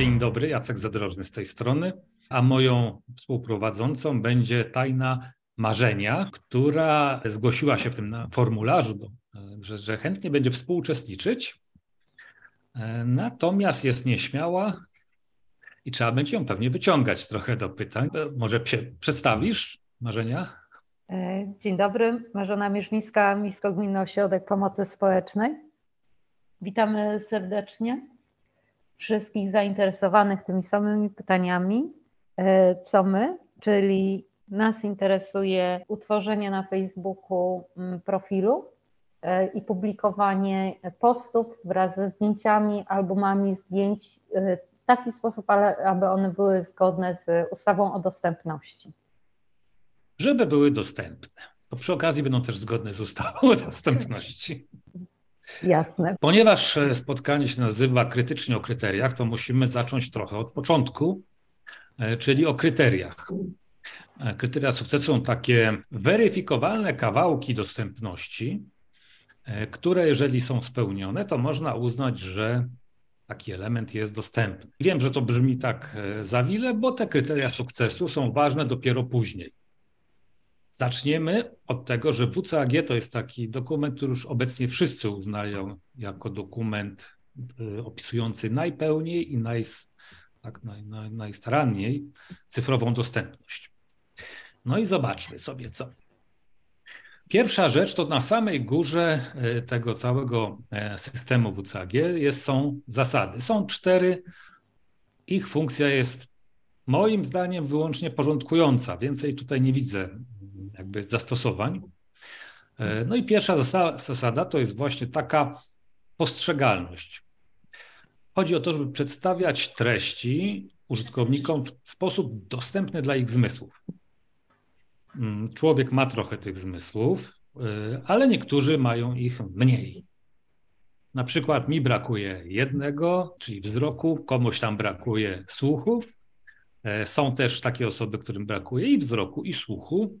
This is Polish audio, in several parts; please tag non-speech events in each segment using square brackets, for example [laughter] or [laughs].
Dzień dobry, Jacek Zadrożny z tej strony, a moją współprowadzącą będzie Tajna Marzenia, która zgłosiła się w tym formularzu, do, że, że chętnie będzie współuczestniczyć, natomiast jest nieśmiała i trzeba będzie ją pewnie wyciągać trochę do pytań. Może się przedstawisz, Marzenia? Dzień dobry, Marzena Mierzmińska, Miejsko-Gminny Ośrodek Pomocy Społecznej. Witamy serdecznie wszystkich zainteresowanych tymi samymi pytaniami, e, co my, czyli nas interesuje utworzenie na Facebooku mm, profilu e, i publikowanie postów wraz ze zdjęciami, albumami zdjęć e, w taki sposób, aby one były zgodne z ustawą o dostępności. Żeby były dostępne. To przy okazji będą też zgodne z ustawą o dostępności. Jasne. Ponieważ e, spotkanie się nazywa krytycznie o kryteriach, to musimy zacząć trochę od początku, e, czyli o kryteriach. E, kryteria sukcesu są takie weryfikowalne kawałki dostępności, które jeżeli są spełnione, to można uznać, że taki element jest dostępny. Wiem, że to brzmi tak zawile, bo te kryteria sukcesu są ważne dopiero później. Zaczniemy od tego, że WCAG to jest taki dokument, który już obecnie wszyscy uznają jako dokument opisujący najpełniej i naj, tak, naj, naj, najstaranniej cyfrową dostępność. No i zobaczmy sobie co. Pierwsza rzecz to na samej górze y, tego całego e, systemu WCAG jest, są zasady. Są cztery. Ich funkcja jest moim zdaniem wyłącznie porządkująca. Więcej tutaj nie widzę jakby zastosowań. E, no i pierwsza zasada to jest właśnie taka postrzegalność. Chodzi o to, żeby przedstawiać treści użytkownikom w sposób dostępny dla ich zmysłów. Mm, człowiek ma trochę tych zmysłów, e, ale niektórzy mają ich mniej. Na przykład mi brakuje jednego, czyli wzroku, komuś tam brakuje słuchu. E, są też takie osoby, którym brakuje i wzroku, i słuchu.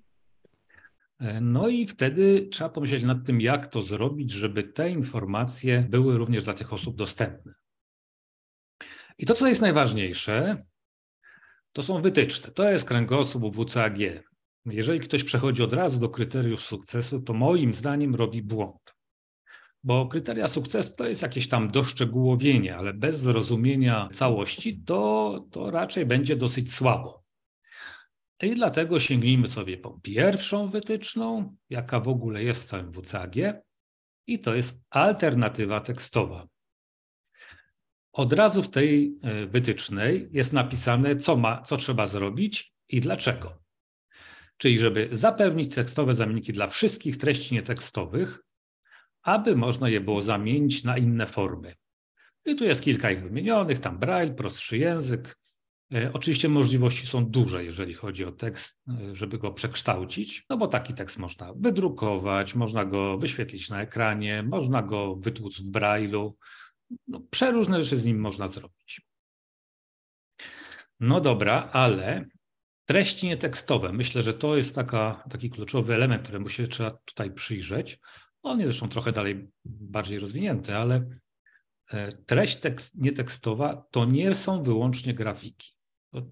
No i wtedy trzeba pomyśleć nad tym, jak to zrobić, żeby te informacje były również dla tych osób dostępne. I to, co jest najważniejsze, to są wytyczne. To jest kręgosłup WCAG. Jeżeli ktoś przechodzi od razu do kryteriów sukcesu, to moim zdaniem robi błąd. Bo kryteria sukcesu to jest jakieś tam doszczegółowienie, ale bez zrozumienia całości to, to raczej będzie dosyć słabo. I dlatego sięgnijmy sobie po pierwszą wytyczną, jaka w ogóle jest w całym WCAG, i to jest alternatywa tekstowa. Od razu w tej e, wytycznej jest napisane, co, ma, co trzeba zrobić i dlaczego. Czyli, żeby zapewnić tekstowe zamienniki dla wszystkich treści nietekstowych, aby można je było zamienić na inne formy. I tu jest kilka ich wymienionych, tam Braille, prostszy język, E, oczywiście możliwości są duże, jeżeli chodzi o tekst, e, żeby go przekształcić, no bo taki tekst można wydrukować, można go wyświetlić na ekranie, można go wytłuc w brailu. No, przeróżne rzeczy z nim można zrobić. No dobra, ale treści nietekstowe. Myślę, że to jest taka, taki kluczowy element, któremu się trzeba tutaj przyjrzeć. On jest zresztą trochę dalej bardziej rozwinięty, ale e, treść tekst, nietekstowa to nie są wyłącznie grafiki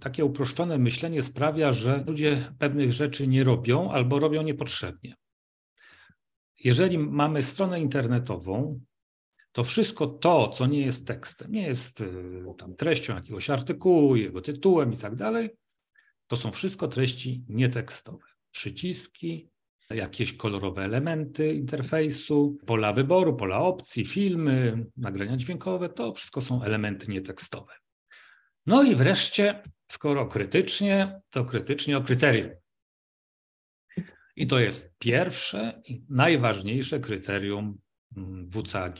takie uproszczone myślenie sprawia, że ludzie pewnych rzeczy nie robią albo robią niepotrzebnie. Jeżeli mamy stronę internetową, to wszystko to, co nie jest tekstem, nie jest y, tam treścią jakiegoś artykułu, jego tytułem i tak dalej, to są wszystko treści nietekstowe. Przyciski, jakieś kolorowe elementy interfejsu, pola wyboru, pola opcji, filmy, nagrania dźwiękowe, to wszystko są elementy nietekstowe. No i wreszcie, skoro krytycznie, to krytycznie o kryterium. I to jest pierwsze i najważniejsze kryterium mm, WCAG.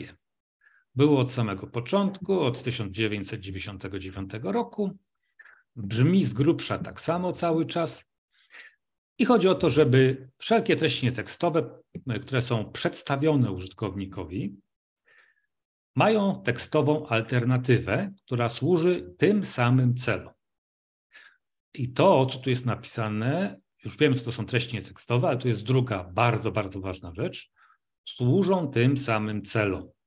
Było od samego początku, od 1999 roku. Brzmi z grubsza tak samo cały czas. I chodzi o to, żeby wszelkie treści nietekstowe, które są przedstawione użytkownikowi, mają tekstową alternatywę, która służy tym samym celom. I to, co tu jest napisane, już wiem, co to są treści nietekstowe, ale to jest druga bardzo, bardzo ważna rzecz, służą tym samym celom.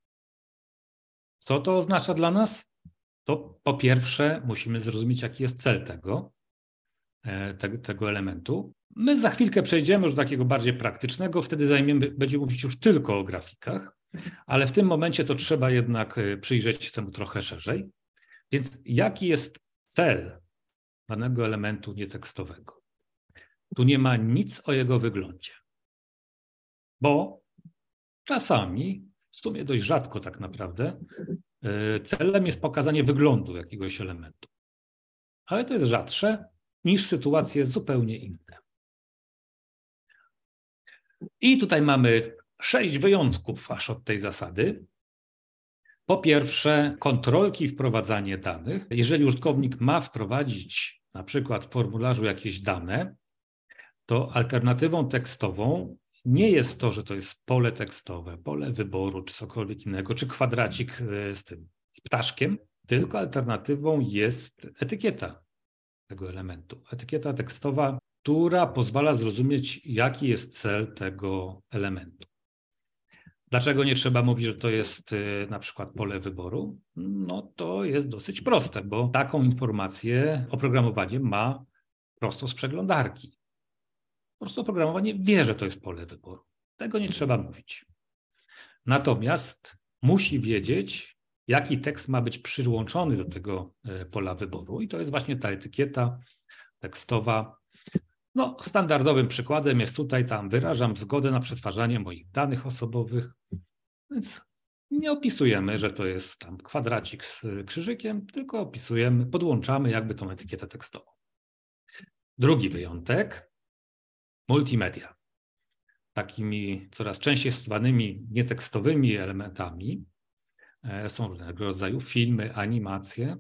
Co to oznacza dla nas? To po pierwsze musimy zrozumieć, jaki jest cel tego, e, tego, tego elementu. My za chwilkę przejdziemy do takiego bardziej praktycznego, wtedy zajmiemy, będziemy mówić już tylko o grafikach, ale w tym momencie to trzeba jednak e, przyjrzeć się temu trochę szerzej. Więc jaki jest cel danego elementu nietekstowego? Tu nie ma nic o jego wyglądzie, bo czasami, w sumie dość rzadko tak naprawdę, e, celem jest pokazanie wyglądu jakiegoś elementu. Ale to jest rzadsze niż sytuacje zupełnie inne. I tutaj mamy sześć wyjątków aż od tej zasady. Po pierwsze, kontrolki wprowadzanie danych. Jeżeli użytkownik ma wprowadzić na przykład w formularzu jakieś dane, to alternatywą tekstową nie jest to, że to jest pole tekstowe, pole wyboru, czy cokolwiek innego, czy kwadracik e, z tym, z ptaszkiem, tylko alternatywą jest etykieta tego elementu. Etykieta tekstowa, która pozwala zrozumieć, jaki jest cel tego elementu. Dlaczego nie trzeba mówić, że to jest y, na przykład pole wyboru? No to jest dosyć proste, bo taką informację oprogramowanie ma prosto z przeglądarki. Po prostu oprogramowanie wie, że to jest pole wyboru. Tego nie trzeba mówić. Natomiast musi wiedzieć, jaki tekst ma być przyłączony do tego y, pola wyboru. I to jest właśnie ta etykieta tekstowa. No, standardowym przykładem jest tutaj, tam wyrażam zgodę na przetwarzanie moich danych osobowych więc nie opisujemy, że to jest tam kwadracik z krzyżykiem, tylko opisujemy, podłączamy jakby tą etykietę tekstową. Drugi wyjątek, multimedia. Takimi coraz częściej stosowanymi nietekstowymi elementami e, są różnego rodzaju filmy, animacje.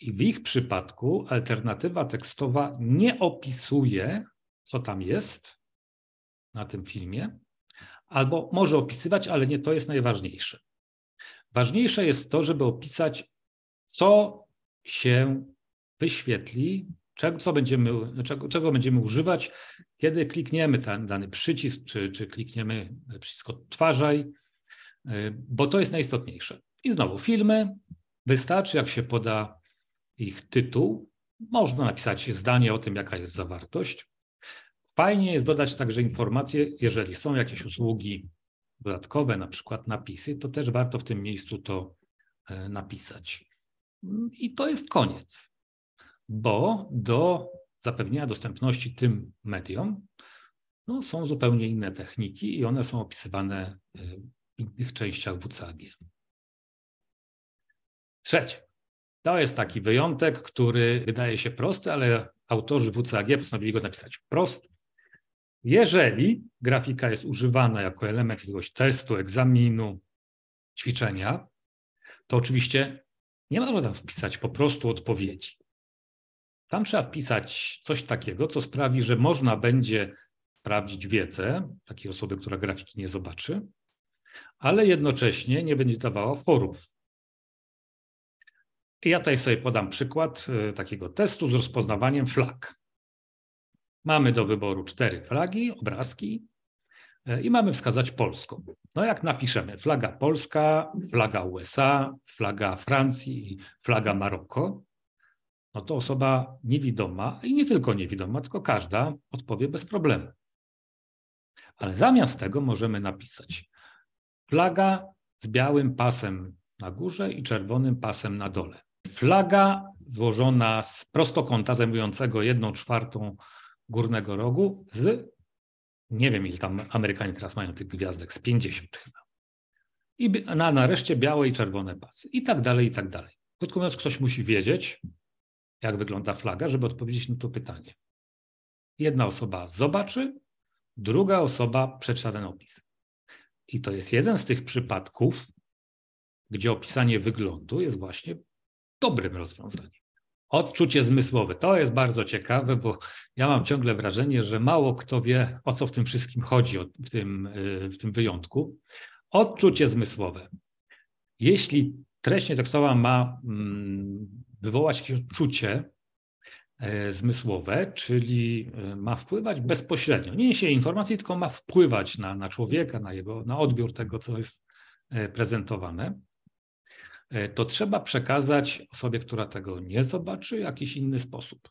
I w ich przypadku alternatywa tekstowa nie opisuje, co tam jest na tym filmie, albo może opisywać, ale nie to jest najważniejsze. Ważniejsze jest to, żeby opisać, co się wyświetli, czego, co będziemy, czego, czego będziemy używać, kiedy klikniemy ten dany przycisk, czy, czy klikniemy przycisk odtwarzaj, y, bo to jest najistotniejsze. I znowu filmy, wystarczy jak się poda ich tytuł, można napisać zdanie o tym, jaka jest zawartość. Fajnie jest dodać także informacje, jeżeli są jakieś usługi dodatkowe, na przykład napisy, to też warto w tym miejscu to e, napisać. I to jest koniec, bo do zapewnienia dostępności tym mediom no, są zupełnie inne techniki i one są opisywane e, w innych częściach WCAG. Trzecie. To jest taki wyjątek, który wydaje się prosty, ale autorzy WCAG postanowili go napisać wprost jeżeli grafika jest używana jako element jakiegoś testu, egzaminu, ćwiczenia, to oczywiście nie można tam wpisać po prostu odpowiedzi. Tam trzeba wpisać coś takiego, co sprawi, że można będzie sprawdzić wiedzę takiej osoby, która grafiki nie zobaczy, ale jednocześnie nie będzie dawała forów. Ja tutaj sobie podam przykład e, takiego testu z rozpoznawaniem flag. Mamy do wyboru cztery flagi, obrazki e, i mamy wskazać polską. No jak napiszemy flaga Polska, flaga USA, flaga Francji, flaga Maroko, no to osoba niewidoma i nie tylko niewidoma, tylko każda odpowie bez problemu. Ale zamiast tego możemy napisać flaga z białym pasem na górze i czerwonym pasem na dole. Flaga złożona z prostokąta zajmującego jedną czwartą górnego rogu z, nie wiem ile tam Amerykanie teraz mają tych gwiazdek, z 50 chyba. I na, nareszcie białe i czerwone pasy. I tak dalej, i tak dalej. Krótko mówiąc, ktoś musi wiedzieć, jak wygląda flaga, żeby odpowiedzieć na to pytanie. Jedna osoba zobaczy, druga osoba przeczyta ten opis. I to jest jeden z tych przypadków, gdzie opisanie wyglądu jest właśnie dobrym rozwiązaniem. Odczucie zmysłowe. To jest bardzo ciekawe, bo ja mam ciągle wrażenie, że mało kto wie, o co w tym wszystkim chodzi, w tym, y, w tym wyjątku. Odczucie zmysłowe. Jeśli treść tekstowa ma mm, wywołać jakieś odczucie e, zmysłowe, czyli e, ma wpływać bezpośrednio. Nie niesie informacji, tylko ma wpływać na, na człowieka, na, jego, na odbiór tego, co jest e, prezentowane, to trzeba przekazać osobie, która tego nie zobaczy, jakiś inny sposób.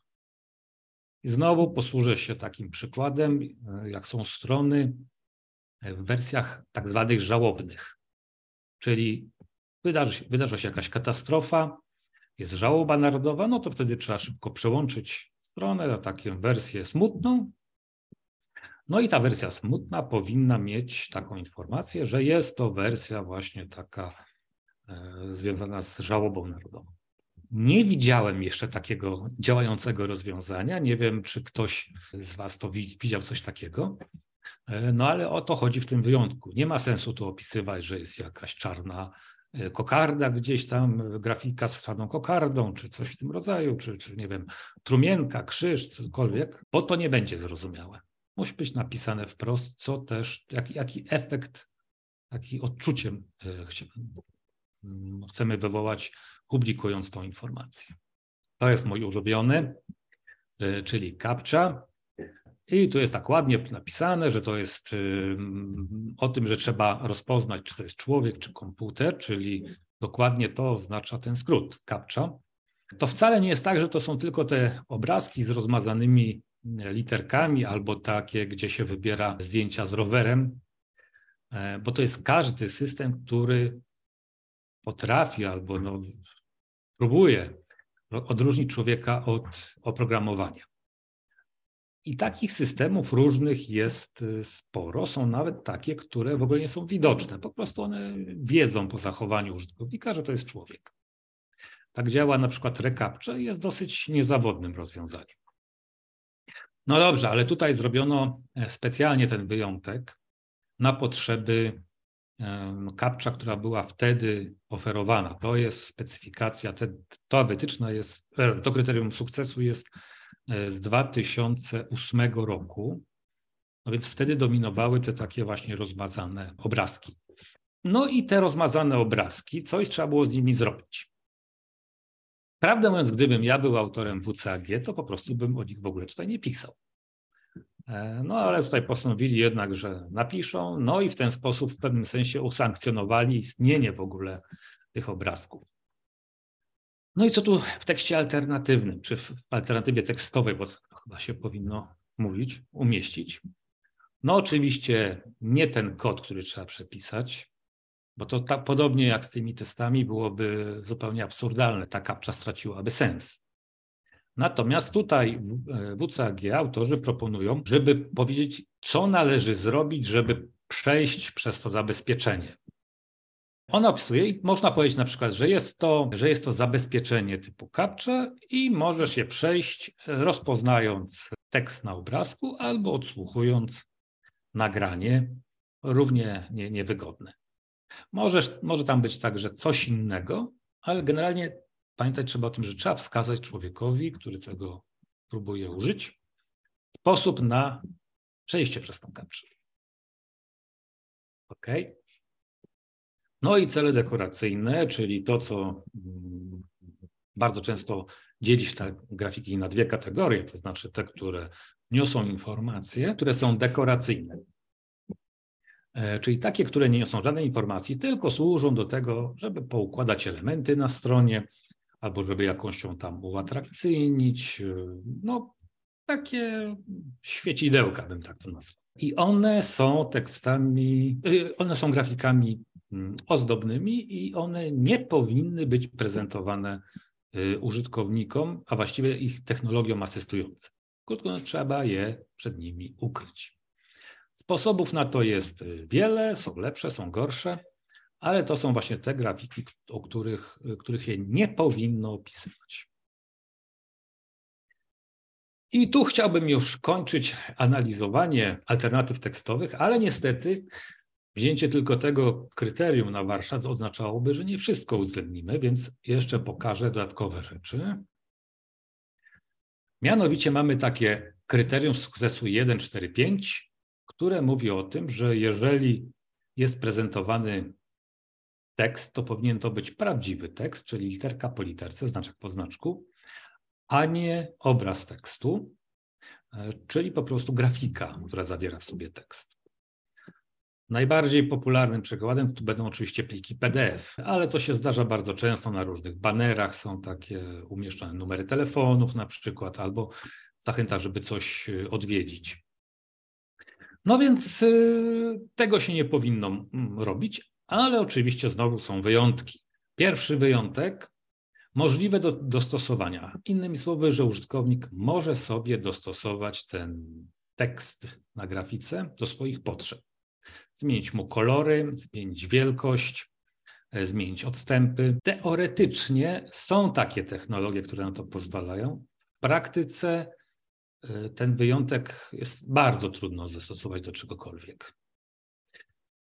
I znowu posłużę się takim przykładem, jak są strony w wersjach tak zwanych żałobnych. Czyli wydarzy się, wydarza się jakaś katastrofa, jest żałoba narodowa, no to wtedy trzeba szybko przełączyć stronę na taką wersję smutną. No i ta wersja smutna powinna mieć taką informację, że jest to wersja właśnie taka e, związana z żałobą narodową. Nie widziałem jeszcze takiego działającego rozwiązania. Nie wiem, czy ktoś z Was to widział coś takiego. E, no ale o to chodzi w tym wyjątku. Nie ma sensu tu opisywać, że jest jakaś czarna kokarda gdzieś tam, grafika z czarną kokardą, czy coś w tym rodzaju, czy, czy nie wiem, trumienka, krzyż, cokolwiek, bo to nie będzie zrozumiałe. Musi być napisane wprost, co też, jaki, jaki efekt, jaki odczuciem e, mm, chcemy wywołać, publikując tą informację. To jest mój ulubiony, czyli captcha. I tu jest tak ładnie napisane, że to jest o tym, że trzeba rozpoznać, czy to jest człowiek, czy komputer, czyli dokładnie to oznacza ten skrót CAPTCHA. To wcale nie jest tak, że to są tylko te obrazki z rozmazanymi literkami albo takie, gdzie się wybiera zdjęcia z rowerem, e, bo to jest każdy system, który potrafi albo no, próbuje odróżnić człowieka od oprogramowania. I takich systemów różnych jest y, sporo. Są nawet takie, które w ogóle nie są widoczne. Po prostu one wiedzą po zachowaniu użytkownika, że to jest człowiek. Tak działa na przykład recaptcha i jest dosyć niezawodnym rozwiązaniem. No dobrze, ale tutaj zrobiono e, specjalnie ten wyjątek na potrzeby kapcza, która była wtedy oferowana. To jest specyfikacja, te, ta wytyczna jest, e, to kryterium sukcesu jest E, z 2008 roku. No więc wtedy dominowały te takie właśnie rozmazane obrazki. No i te rozmazane obrazki, coś trzeba było z nimi zrobić. Prawdę mówiąc, gdybym ja był autorem WCAG, to po prostu bym o nich w ogóle tutaj nie pisał. E, no ale tutaj postanowili jednak, że napiszą, no i w ten sposób w pewnym sensie usankcjonowali istnienie w ogóle tych obrazków. No i co tu w tekście alternatywnym, czy w alternatywie tekstowej, bo to chyba się powinno mówić, umieścić? No oczywiście nie ten kod, który trzeba przepisać, bo to tak podobnie jak z tymi testami byłoby zupełnie absurdalne. Ta kapcza straciłaby sens. Natomiast tutaj w WCAG autorzy proponują, żeby powiedzieć, co należy zrobić, żeby przejść przez to zabezpieczenie. On opisuje i można powiedzieć na przykład, że jest to, że jest to zabezpieczenie typu captcha i możesz je przejść rozpoznając tekst na obrazku albo odsłuchując nagranie równie nie, niewygodne. Możesz, może tam być także coś innego, ale generalnie pamiętać trzeba o tym, że trzeba wskazać człowiekowi, który tego próbuje użyć, sposób na przejście przez tą kapczę. OK? No i cele dekoracyjne, czyli to, co mm, bardzo często dzieli się te grafiki na dwie kategorie, to znaczy te, które niosą informacje, które są dekoracyjne. E, czyli takie, które nie niosą żadnej informacji, tylko służą do tego, żeby poukładać elementy na stronie, albo żeby jakąś ją tam uatrakcyjnić. E, no, takie świecidełka bym tak to nazwał. I one są tekstami, e, one są grafikami ozdobnymi i one nie powinny być prezentowane y, użytkownikom, a właściwie ich technologiom asystującym. Krótko mówiąc, trzeba je przed nimi ukryć. Sposobów na to jest y, wiele, są lepsze, są gorsze, ale to są właśnie te grafiki, o których, y, których się nie powinno opisywać. I tu chciałbym już kończyć analizowanie alternatyw tekstowych, ale niestety Wzięcie tylko tego kryterium na warsztat oznaczałoby, że nie wszystko uwzględnimy, więc jeszcze pokażę dodatkowe rzeczy. Mianowicie mamy takie kryterium sukcesu 1, 4, 5, które mówi o tym, że jeżeli jest prezentowany tekst, to powinien to być prawdziwy tekst, czyli literka po literce, znaczek po znaczku, a nie obraz tekstu, e, czyli po prostu grafika, która zawiera w sobie tekst. Najbardziej popularnym przykładem tu będą oczywiście pliki PDF, ale to się zdarza bardzo często na różnych banerach. Są takie umieszczone numery telefonów na przykład, albo zachęta, żeby coś e, odwiedzić. No więc e, tego się nie powinno robić, ale oczywiście znowu są wyjątki. Pierwszy wyjątek możliwe do dostosowania. Innymi słowy, że użytkownik może sobie dostosować ten tekst na grafice do swoich potrzeb. Zmienić mu kolory, zmienić wielkość, e, zmienić odstępy. Teoretycznie są takie technologie, które na to pozwalają. W praktyce e, ten wyjątek jest bardzo trudno zastosować do czegokolwiek.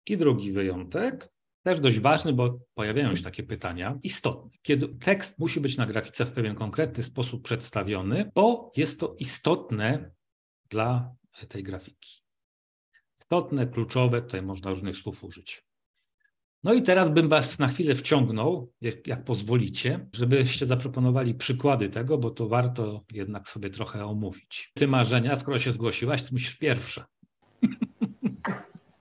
I drugi wyjątek też dość ważny, bo pojawiają się takie pytania istotne. Kiedy tekst musi być na grafice w pewien konkretny sposób przedstawiony, bo jest to istotne dla tej grafiki. Istotne, kluczowe, tutaj można różnych słów użyć. No i teraz bym Was na chwilę wciągnął, jak, jak, pozwolicie, żebyście zaproponowali przykłady tego, bo to warto jednak sobie trochę omówić. Ty, Marzenia, skoro się zgłosiłaś, to musisz pierwsza. [laughs]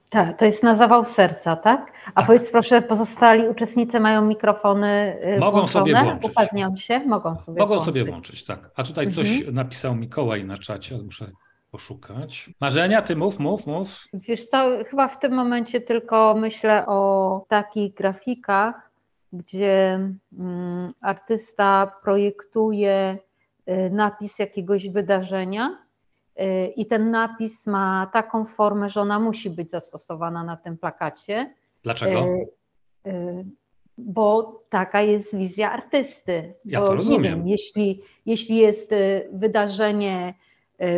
Tak, to jest na zawał serca, tak? A tak. powiedz proszę, pozostali uczestnicy mają mikrofony y, Mogą włączone? sobie włączyć. Upadnią się? Mogą sobie Mogą włączyć. sobie włączyć, tak. A tutaj coś mhm. napisał Mikołaj na czacie, muszę poszukać. Marzenia, ty mów, mów, mów. Wiesz chyba w tym momencie tylko myślę o takich grafikach, gdzie mm, artysta projektuje y, napis jakiegoś wydarzenia Y, i ten napis ma taką formę, że ona musi być zastosowana na tym plakacie. Dlaczego? Y, bo taka jest wizja artysty. Ja Bo, to rozumiem. Wiem, jeśli, jeśli jest wydarzenie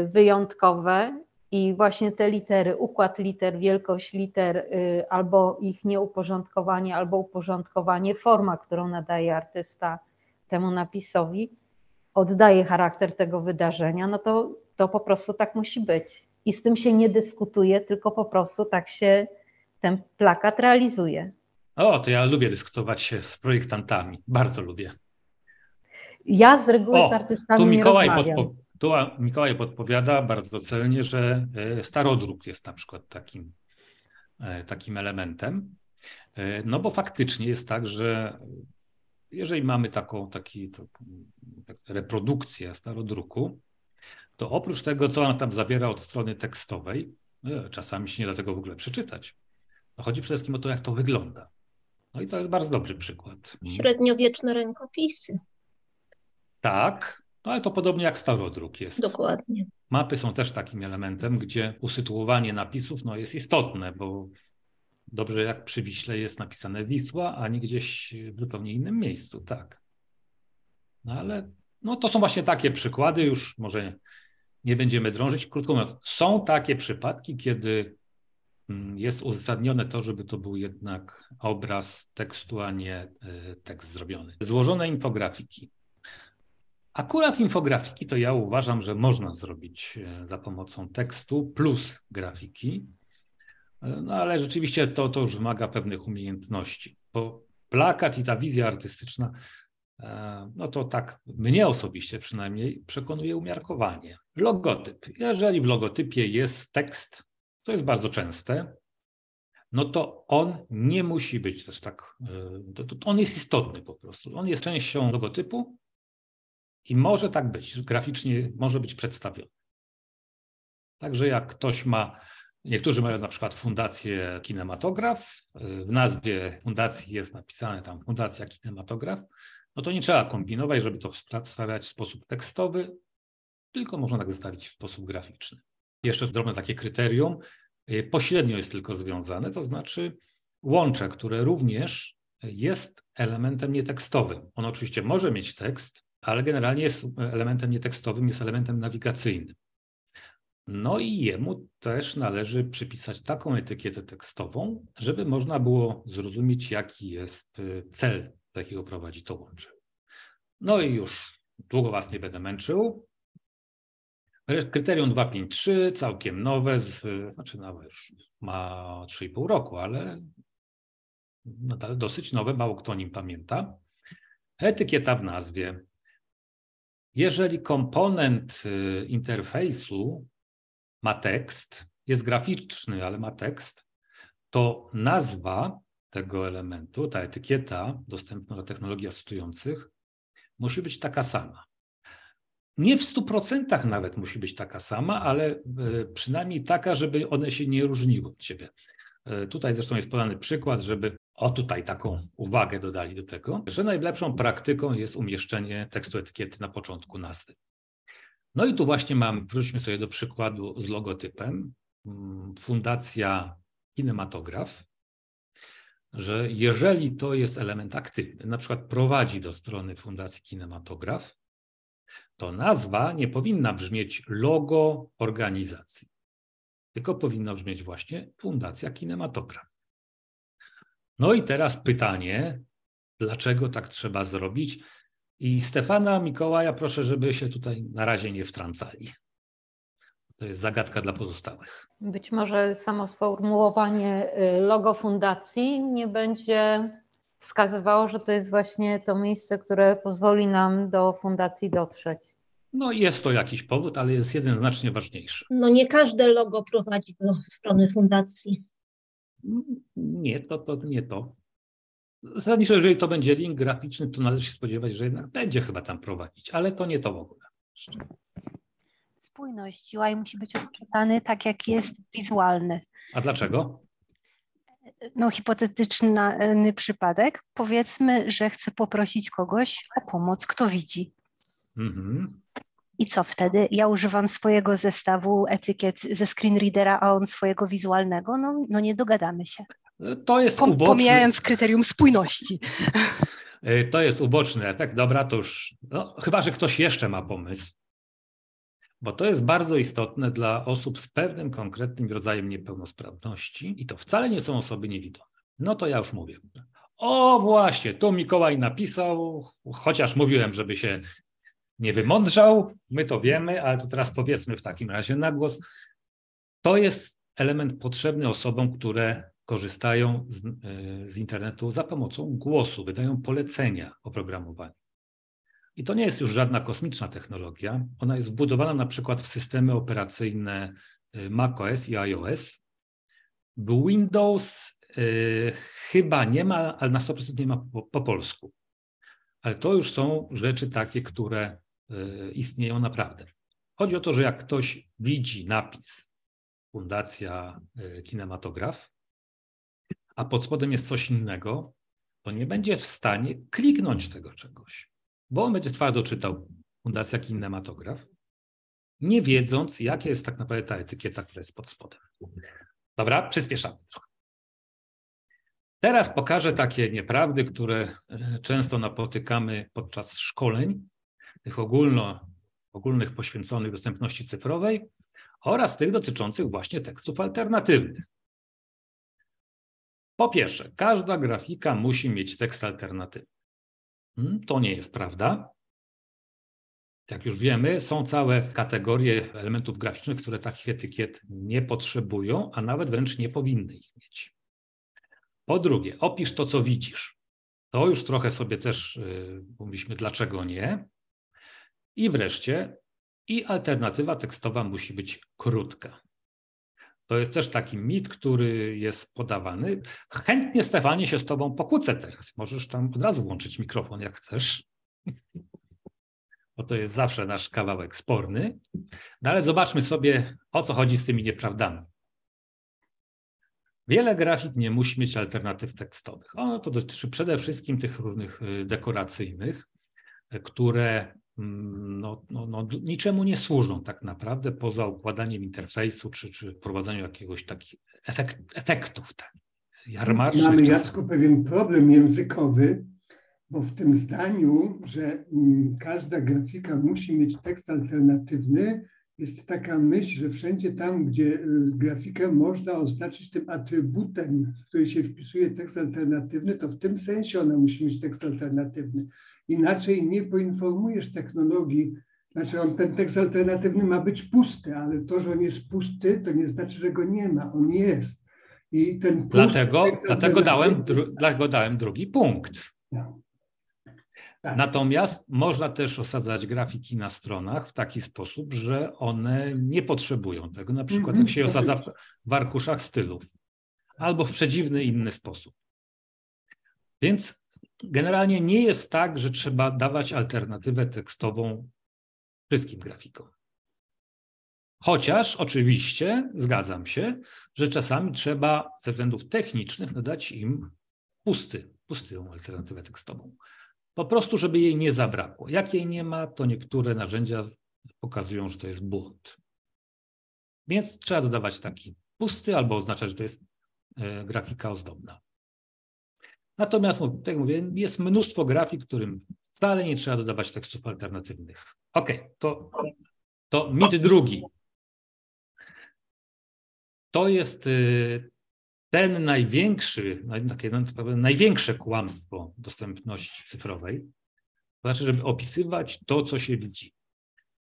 wyjątkowe i właśnie te litery, układ liter, wielkość liter, albo ich nieuporządkowanie, albo uporządkowanie, forma, którą nadaje artysta temu napisowi, oddaje charakter tego wydarzenia, no to to po prostu tak musi być. I z tym się nie dyskutuje, tylko po prostu tak się ten plakat realizuje. O, to ja lubię dyskutować się z projektantami. Bardzo lubię. Ja z reguły o, z artystami tu Mikołaj, nie podpo- tu Mikołaj podpowiada bardzo celnie, że e, starodruk jest na przykład takim, e, takim elementem. E, no bo faktycznie jest tak, że jeżeli mamy taką taki, reprodukcję starodruku, to oprócz tego, co on tam zawiera od strony tekstowej, czasami się nie da tego w ogóle przeczytać. No chodzi przede wszystkim o to, jak to wygląda. No i to jest bardzo dobry przykład. Średniowieczne rękopisy. Tak, no ale to podobnie jak starodruk jest. Dokładnie. Mapy są też takim elementem, gdzie usytuowanie napisów no, jest istotne, bo dobrze jak przy Wiśle jest napisane Wisła, a nie gdzieś w zupełnie innym miejscu, tak. No ale no, to są właśnie takie przykłady, już może nie będziemy drążyć. Krótko mówiąc, są takie przypadki, kiedy mm, jest uzasadnione to, żeby to był jednak obraz tekstu, a nie e, tekst zrobiony. Złożone infografiki. Akurat infografiki to ja uważam, że można zrobić e, za pomocą tekstu plus grafiki, e, no ale rzeczywiście to, to już wymaga pewnych umiejętności, bo plakat i ta wizja artystyczna E, no to tak mnie osobiście przynajmniej przekonuje umiarkowanie. Logotyp. Jeżeli w logotypie jest tekst, to jest bardzo częste, no to on nie musi być też tak, e, on jest istotny po prostu. On jest częścią logotypu i może tak być, graficznie może być przedstawiony. Także jak ktoś ma, niektórzy mają na przykład fundację kinematograf, w nazwie fundacji jest napisane tam fundacja kinematograf, no to nie trzeba kombinować, żeby to wstawiać w sposób tekstowy, tylko można tak zostawić w sposób graficzny. Jeszcze drobne takie kryterium, y, pośrednio jest tylko związane, to znaczy łącze, które również jest elementem nietekstowym. On oczywiście może mieć tekst, ale generalnie jest elementem nietekstowym, jest elementem nawigacyjnym. No i jemu też należy przypisać taką etykietę tekstową, żeby można było zrozumieć, jaki jest y, cel do jakiego prowadzi to łącze. No i już długo Was nie będę męczył. Kryterium 253, całkiem nowe, z, znaczy nowe już ma 3,5 roku, ale nadal dosyć nowe, mało kto nim pamięta. Etykieta w nazwie. Jeżeli komponent y, interfejsu ma tekst, jest graficzny, ale ma tekst, to nazwa tego elementu, ta etykieta dostępna dla technologii asystujących, musi być taka sama. Nie w 100% nawet musi być taka sama, ale e, przynajmniej taka, żeby one się nie różniły od siebie. E, tutaj zresztą jest podany przykład, żeby o tutaj taką uwagę dodali do tego, że najlepszą praktyką jest umieszczenie tekstu etykiety na początku nazwy. No i tu właśnie mam, wróćmy sobie do przykładu z logotypem. Mm, Fundacja Kinematograf, że jeżeli to jest element aktywny, na przykład prowadzi do strony Fundacji Kinematograf, to nazwa nie powinna brzmieć logo organizacji, tylko powinna brzmieć właśnie Fundacja Kinematograf. No i teraz pytanie, dlaczego tak trzeba zrobić? I Stefana, Mikołaja proszę, żeby się tutaj na razie nie wtrącali. To jest zagadka dla pozostałych. Być może samo sformułowanie y, logo fundacji nie będzie wskazywało, że to jest właśnie to miejsce, które pozwoli nam do fundacji dotrzeć. No jest to jakiś powód, ale jest jeden znacznie ważniejszy. No nie każde logo prowadzi do strony fundacji. Nie, to, to nie to. Zasadniczo, jeżeli to będzie link graficzny, to należy się spodziewać, że jednak będzie chyba tam prowadzić, ale to nie to w ogóle. Spójność. UI musi być odczytany tak, jak jest wizualny. A dlaczego? No, hipotetyczny przypadek. Powiedzmy, że chcę poprosić kogoś o pomoc, kto widzi. Mhm. I co wtedy? Ja używam swojego zestawu etykiet ze screenreadera, a on swojego wizualnego. No, no nie dogadamy się. To jest Pom uboczny... Pomijając kryterium spójności. E, [laughs] to jest uboczny efekt. Dobra, to już. No, chyba, że ktoś jeszcze ma pomysł. Bo to jest bardzo istotne dla osób z pewnym konkretnym rodzajem niepełnosprawności i to wcale nie są osoby niewidome. No to ja już mówię. O właśnie, tu Mikołaj napisał, chociaż mówiłem, żeby się nie wymądrzał, my to wiemy, ale to teraz powiedzmy w takim razie na głos. To jest element potrzebny osobom, które korzystają z, e, z internetu za pomocą głosu, wydają polecenia oprogramowaniu. I to nie jest już żadna kosmiczna technologia. Ona jest wbudowana na przykład w systemy operacyjne e, macOS i iOS. Windows y, chyba nie ma, ale na 100% nie ma po, po polsku. Ale to już są rzeczy takie, które istnieją naprawdę. Chodzi o to, że jak ktoś widzi napis Fundacja Kinematograf, a pod spodem jest coś innego, to nie będzie w stanie kliknąć tego czegoś, bo on będzie twardo czytał Fundacja Kinematograf, nie wiedząc, jaka jest tak naprawdę ta etykieta, która jest pod spodem. Dobra, przyspieszamy trochę. Teraz pokażę takie nieprawdy, które e, często napotykamy podczas szkoleń, tych ogólno, ogólnych poświęconych dostępności cyfrowej oraz tych dotyczących właśnie tekstów alternatywnych. Po pierwsze, każda grafika musi mieć tekst alternatywny. Hmm, to nie jest prawda. Jak już wiemy, są całe kategorie elementów graficznych, które takich etykiet nie potrzebują, a nawet wręcz nie powinny ich mieć. Po drugie, opisz to, co widzisz. To już trochę sobie też yy, mówiliśmy, dlaczego nie. I wreszcie, i alternatywa tekstowa musi być krótka. To jest też taki mit, który jest podawany. Chętnie, Stefanie, się z Tobą pokłócę teraz. Możesz tam od razu włączyć mikrofon, jak chcesz. Bo to jest zawsze nasz kawałek sporny. No ale zobaczmy sobie, o co chodzi z tymi nieprawdami. Wiele grafik nie musi mieć alternatyw tekstowych. Ono to dotyczy przede wszystkim tych różnych y, dekoracyjnych, które no, no, no, niczemu nie służą tak naprawdę poza układaniem interfejsu czy, czy wprowadzaniu jakiegoś takich efekt, efektów. Tak. Mamy, Jacku, pewien problem językowy, bo w tym zdaniu, że mm, każda grafika musi mieć tekst alternatywny, jest taka myśl, że wszędzie tam, gdzie y, grafikę można oznaczyć tym atrybutem, w który się wpisuje tekst alternatywny, to w tym sensie ona musi mieć tekst alternatywny. Inaczej nie poinformujesz technologii, Znaczy on, ten tekst alternatywny ma być pusty, ale to, że on jest pusty, to nie znaczy, że go nie ma. On jest. I ten dlatego, dlatego, dałem, dru, dlatego dałem drugi punkt. No. Tak. Natomiast można też osadzać grafiki na stronach w taki sposób, że one nie potrzebują tego. Na przykład mm -hmm. jak się osadza w, w arkuszach stylów albo w przedziwny inny sposób. Więc generalnie nie jest tak, że trzeba dawać alternatywę tekstową wszystkim grafikom. Chociaż oczywiście zgadzam się, że czasami trzeba ze względów technicznych nadać im pusty, pustą alternatywę tekstową. Po prostu, żeby jej nie zabrakło. Jak jej nie ma, to niektóre narzędzia pokazują, że to jest błąd. Więc trzeba dodawać taki pusty albo oznaczać, że to jest e, grafika ozdobna. Natomiast, tak jak mówię, jest mnóstwo grafik, którym wcale nie trzeba dodawać tekstów alternatywnych. OK, to, to mit drugi. To jest y, ten największy, takie no, największe kłamstwo dostępności cyfrowej, znaczy, żeby opisywać to, co się widzi.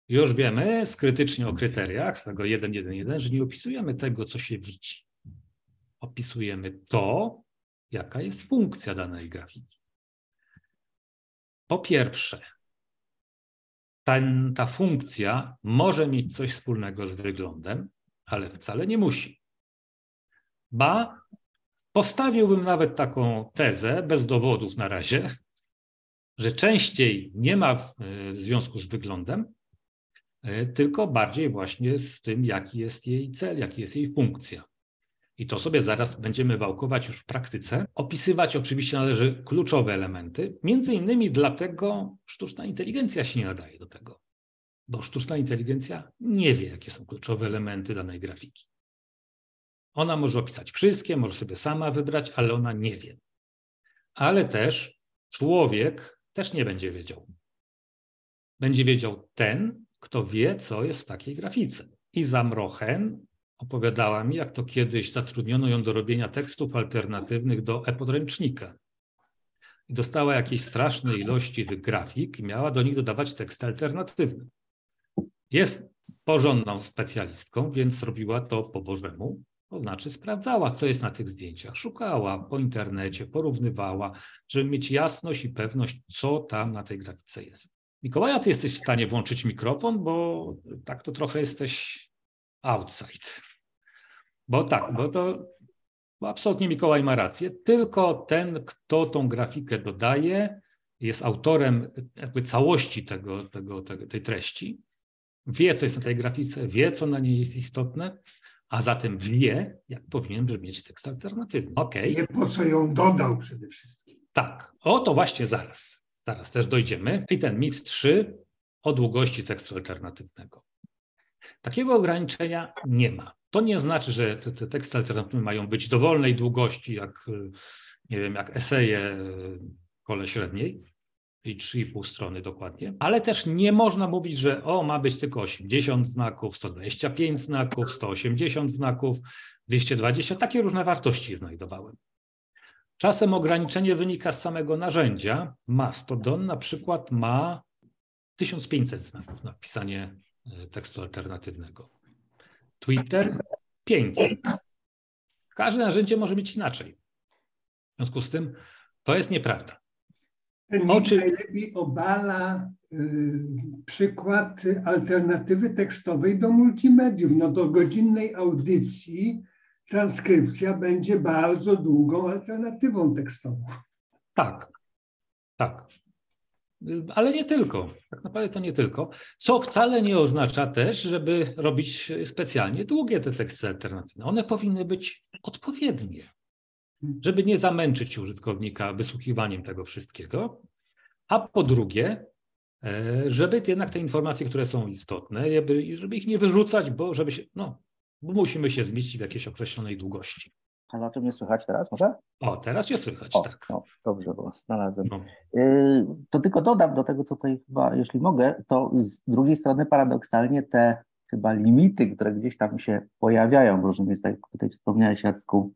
Już wiemy skrytycznie o kryteriach z tego 1.1.1, że nie opisujemy tego, co się widzi. Opisujemy to, jaka jest funkcja danej grafiki. Po pierwsze, ten, ta funkcja może mieć coś wspólnego z wyglądem, ale wcale nie musi. Ba, postawiłbym nawet taką tezę, bez dowodów na razie, że częściej nie ma w e, związku z wyglądem, e, tylko bardziej właśnie z tym, jaki jest jej cel, jaki jest jej funkcja. I to sobie zaraz będziemy wałkować już w praktyce. Opisywać oczywiście należy kluczowe elementy, między innymi dlatego sztuczna inteligencja się nie nadaje do tego, bo sztuczna inteligencja nie wie, jakie są kluczowe elementy danej grafiki. Ona może opisać wszystkie, może sobie sama wybrać, ale ona nie wie. Ale też człowiek też nie będzie wiedział. Będzie wiedział ten, kto wie, co jest w takiej grafice. I Zamrochen opowiadała mi, jak to kiedyś zatrudniono ją do robienia tekstów alternatywnych do e-podręcznika. Dostała jakieś straszne ilości tych grafik i miała do nich dodawać tekst alternatywny. Jest porządną specjalistką, więc robiła to po Bożemu. To znaczy sprawdzała, co jest na tych zdjęciach, szukała po internecie, porównywała, żeby mieć jasność i pewność, co tam na tej grafice jest. Mikołaja, ty jesteś w stanie włączyć mikrofon, bo tak to trochę jesteś outside. Bo tak, bo to bo absolutnie Mikołaj ma rację. Tylko ten, kto tą grafikę dodaje, jest autorem jakby całości tego, tego, tego, tej treści, wie, co jest na tej grafice, wie, co na niej jest istotne, a zatem wie, jak powinien mieć tekst alternatywny. Okay. Wie, po co ją dodał przede wszystkim. Tak, o to właśnie zaraz. Zaraz też dojdziemy. I ten mit 3 o długości tekstu alternatywnego. Takiego ograniczenia nie ma. To nie znaczy, że te, te teksty alternatywne mają być dowolnej długości, jak nie wiem, jak eseje kole średniej, i 3,5 strony dokładnie, ale też nie można mówić, że o, ma być tylko 80 znaków, 125 znaków, 180 znaków, 220, takie różne wartości znajdowałem. Czasem ograniczenie wynika z samego narzędzia. Mastodon na przykład ma 1500 znaków na pisanie tekstu alternatywnego. Twitter 500. Każde narzędzie może być inaczej. W związku z tym to jest nieprawda. Ten Oczy... najlepiej obala y, przykład alternatywy tekstowej do multimediów. No do godzinnej audycji transkrypcja będzie bardzo długą alternatywą tekstową. Tak, tak. Ale nie tylko. Tak naprawdę to nie tylko. Co wcale nie oznacza też, żeby robić specjalnie długie te teksty alternatywne. One powinny być odpowiednie żeby nie zamęczyć użytkownika wysłuchiwaniem tego wszystkiego, a po drugie, e, żeby jednak te informacje, które są istotne, żeby ich nie wyrzucać, bo żeby się, no, musimy się zmieścić w jakiejś określonej długości. A na czym mnie słychać teraz, może? O, teraz cię słychać, o, tak. No, dobrze, bo znalazłem. No. Y, to tylko dodam do tego, co tutaj chyba, jeśli mogę, to z drugiej strony paradoksalnie te chyba limity, które gdzieś tam się pojawiają w różnych miejscach, tutaj wspomniałeś Jacku,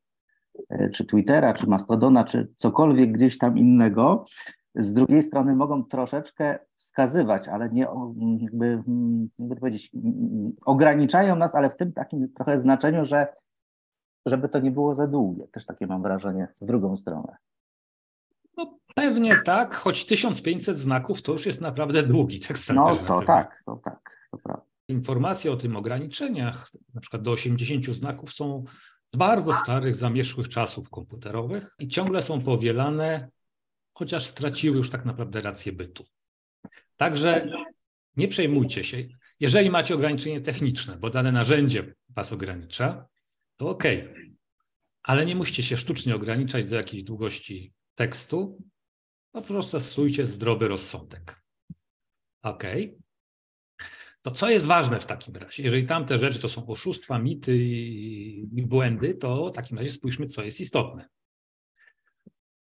E, czy Twittera, czy Mastodona, czy cokolwiek gdzieś tam innego, z drugiej strony mogą troszeczkę wskazywać, ale nie jakby, jakby to powiedzieć, ograniczają nas, ale w tym takim trochę znaczeniu, że żeby to nie było za długie. Też takie mam wrażenie w drugą stronę. No pewnie tak, choć 1500 znaków to już jest naprawdę długi tekst. No to tak, to tak, to prawda. Informacje o tym ograniczeniach, na przykład do 80 znaków, są z bardzo starych, zamierzchłych czasów komputerowych i ciągle są powielane, chociaż straciły już tak naprawdę rację bytu. Także nie przejmujcie się. Jeżeli macie ograniczenie techniczne, bo dane narzędzie Was ogranicza, to OK. Ale nie musicie się sztucznie ograniczać do jakiejś długości tekstu, po prostu stosujcie zdrowy rozsądek. OK. To co jest ważne w takim razie? Jeżeli tamte rzeczy to są oszustwa, mity i błędy, to w takim razie spójrzmy, co jest istotne.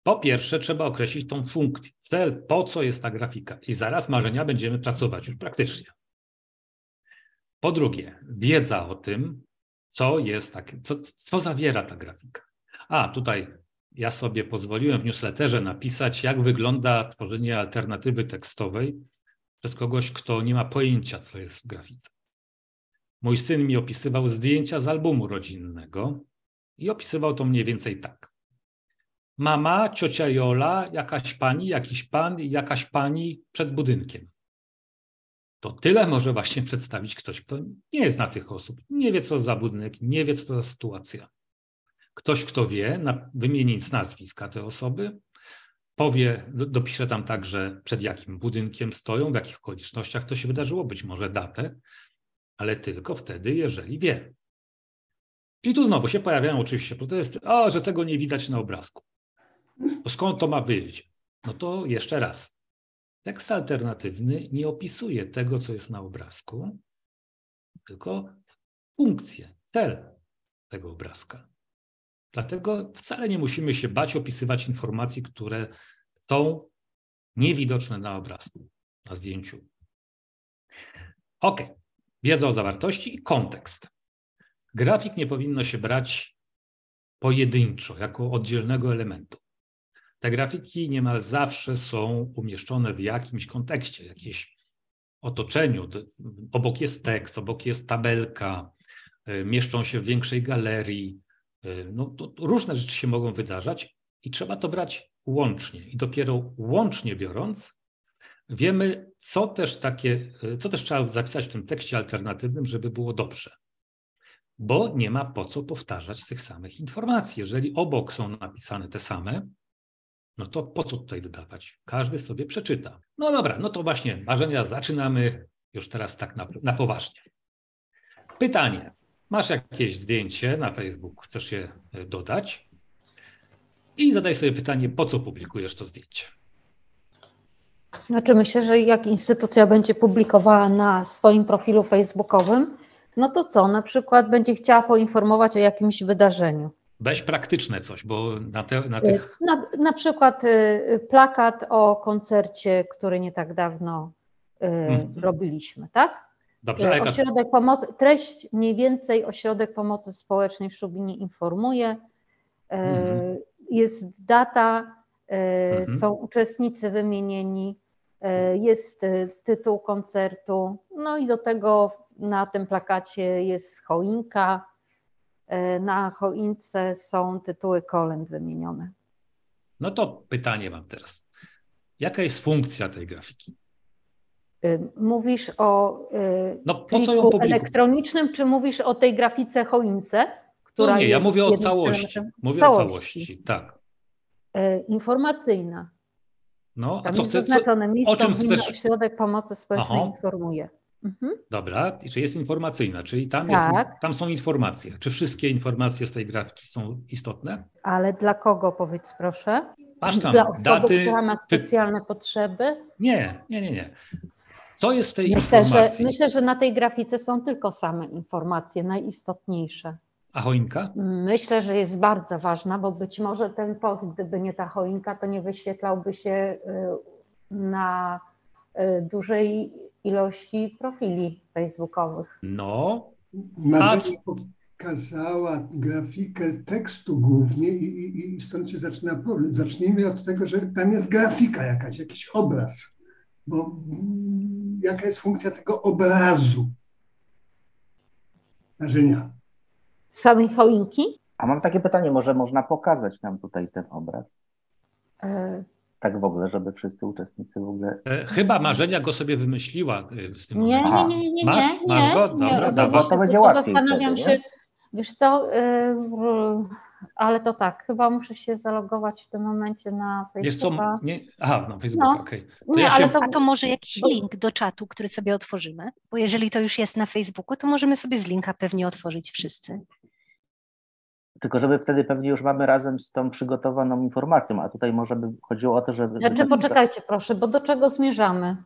Po pierwsze, trzeba określić tą funkcję, cel, po co jest ta grafika. I zaraz marzenia będziemy pracować już praktycznie. Po drugie, wiedza o tym, co jest takie, co, co zawiera ta grafika. A tutaj ja sobie pozwoliłem w newsletterze napisać, jak wygląda tworzenie alternatywy tekstowej przez kogoś, kto nie ma pojęcia, co jest w grafice. Mój syn mi opisywał zdjęcia z albumu rodzinnego i opisywał to mniej więcej tak. Mama, ciocia Jola, jakaś pani, jakiś pan i jakaś pani przed budynkiem. To tyle może właśnie przedstawić ktoś, kto nie zna tych osób, nie wie, co za budynek, nie wie, co za sytuacja. Ktoś, kto wie, na, wymienić nazwiska te osoby, powie, dopisze tam także przed jakim budynkiem stoją, w jakich okolicznościach to się wydarzyło, być może datę, ale tylko wtedy, jeżeli wie. I tu znowu się pojawiają oczywiście protesty, o, że tego nie widać na obrazku. Skąd to ma być? No to jeszcze raz. Tekst alternatywny nie opisuje tego, co jest na obrazku, tylko funkcję, cel tego obrazka. Dlatego wcale nie musimy się bać opisywać informacji, które są niewidoczne na obrazku, na zdjęciu. Ok, wiedza o zawartości i kontekst. Grafik nie powinno się brać pojedynczo, jako oddzielnego elementu. Te grafiki niemal zawsze są umieszczone w jakimś kontekście, jakimś otoczeniu. Obok jest tekst, obok jest tabelka, y, mieszczą się w większej galerii, Y, no, różne rzeczy się mogą wydarzać i trzeba to brać łącznie. I dopiero łącznie biorąc, wiemy, co też takie, y, co też trzeba zapisać w tym tekście alternatywnym, żeby było dobrze. Bo nie ma po co powtarzać tych samych informacji. Jeżeli obok są napisane te same, no to po co tutaj dodawać? Każdy sobie przeczyta. No dobra, no to właśnie marzenia zaczynamy już teraz tak na, na poważnie. Pytanie. Masz jakieś zdjęcie na Facebook, chcesz je e, dodać i zadaj sobie pytanie, po co publikujesz to zdjęcie. Znaczy myślę, że jak instytucja będzie publikowała na swoim profilu facebookowym, no to co, na przykład będzie chciała poinformować o jakimś wydarzeniu. Weź praktyczne coś, bo na, te, na tych... Na, na przykład y, plakat o koncercie, który nie tak dawno y, mhm. robiliśmy, tak? Dobrze, ośrodek pomocy, treść mniej więcej Ośrodek Pomocy Społecznej w Szubinie informuje. Mhm. Jest data, mhm. są uczestnicy wymienieni, jest tytuł koncertu, no i do tego na tym plakacie jest choinka. Na choince są tytuły kolęd wymienione. No to pytanie mam teraz. Jaka jest funkcja tej grafiki? Mówisz o y, no, po co ją elektronicznym, czy mówisz o tej grafice choince? Która no nie, ja mówię o całości. Mówię całości. o całości, tak. Informacyjna. No, a Tam co chcesz? O czym chcesz? Ośrodek Pomocy Społecznej Aha. informuje. Mhm. Dobra, czy jest informacyjna, czyli tam, tak. jest, tam są informacje. Czy wszystkie informacje z tej grafiki są istotne? Ale dla kogo, powiedz proszę? Tam dla osoby, daty, która ma specjalne ty... potrzeby? Nie, nie, nie, nie. Co jest w tej myślę, informacji? Że, myślę, że na tej grafice są tylko same informacje, najistotniejsze. A choinka? Myślę, że jest bardzo ważna, bo być może ten post, gdyby nie ta choinka, to nie wyświetlałby się y, na y, dużej ilości profili facebookowych. No. Marzenie pokazała grafikę tekstu głównie i, i, i stąd się zaczyna problem. Zacznijmy od tego, że tam jest grafika jakaś, jakiś obraz, bo jaka jest funkcja tego obrazu marzenia? Samej choinki? A mam takie pytanie, może można pokazać nam tutaj ten obraz? E, Tak w ogóle, żeby wszyscy uczestnicy w ogóle... E, Chyba Marzenia go sobie wymyśliła e, w tym Nie, momencie. nie, nie, nie, nie, Masz? nie, Masz go? nie, Dobra, To będzie łatwiej Zastanawiam wtedy, się, nie? wiesz co, yy, ale to tak, chyba muszę się zalogować w tym momencie na Wiesz co? Facebooka. Nie, aha, na Facebooka, No. okej. Nie, ja się- ale to, A to może jakiś link do czatu, który sobie otworzymy? Bo jeżeli to już jest na Facebooku, to możemy sobie z linka pewnie otworzyć wszyscy. Tylko żeby wtedy pewnie już mamy razem z tą przygotowaną informacją, a tutaj może by chodziło o to, że... Znaczy, poczekajcie proszę, bo do czego zmierzamy?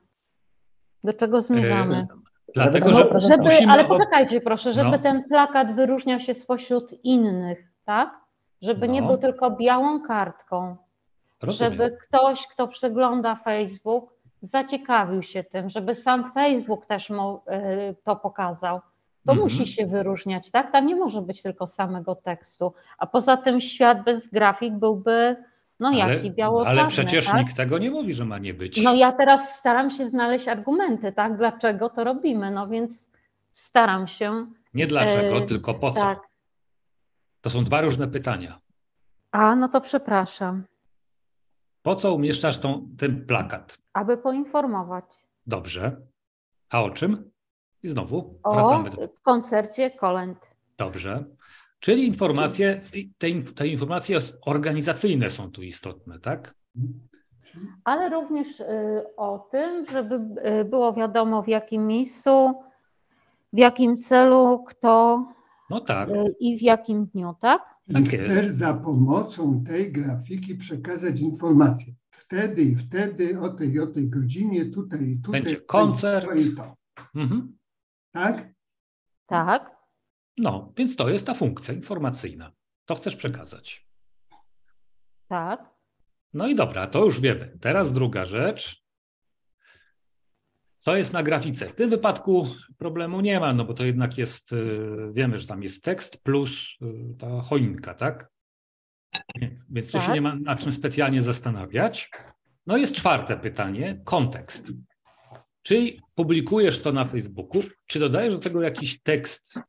Do czego zmierzamy? E, Dlatego, Żeby- że No, żeby, musimy... ale poczekajcie proszę, żeby No. ten plakat wyróżniał się spośród innych, tak? Żeby nie No. był tylko białą kartką, Rozumiem. żeby ktoś, kto przegląda Facebook, zaciekawił się tym, żeby sam Facebook też mu y, to pokazał. To Mhm. musi się wyróżniać, tak? Tam nie może być tylko samego tekstu. A poza tym świat bez grafik byłby, no jaki, biało-czarny, ale przecież tak? nikt tego nie mówi, że ma nie być. No ja teraz staram się znaleźć argumenty, tak? Dlaczego to robimy? No więc staram się. Nie dlaczego, e, tylko po co. Tak. To są dwa różne pytania. A, no to przepraszam. Po co umieszczasz tą, ten plakat? Aby poinformować Dobrze. A o czym? I znowu o wracamy do... koncercie Kolęd. Dobrze. Czyli informacje, te, te informacje organizacyjne są tu istotne, tak? Ale również y, o tym, żeby y, było wiadomo w jakim miejscu, w jakim celu, kto No tak. y, i w jakim dniu, tak? Tak jest. chcesz za pomocą tej grafiki przekazać informację. Wtedy i wtedy, o tej i o tej godzinie, tutaj i tutaj. Będzie i koncert. To i to. Mhm. Tak? Tak. No, więc to jest ta funkcja informacyjna. To chcesz przekazać. Tak. No i dobra, to już wiemy. Teraz druga rzecz. Co jest na grafice? W tym wypadku problemu nie ma, no bo to jednak jest, y, wiemy, że tam jest tekst plus y, ta choinka, tak? Więc, więc tu się Tak. nie ma na czym specjalnie zastanawiać. No jest czwarte pytanie, kontekst. Czyli publikujesz to na Facebooku, czy dodajesz do tego jakiś tekst y,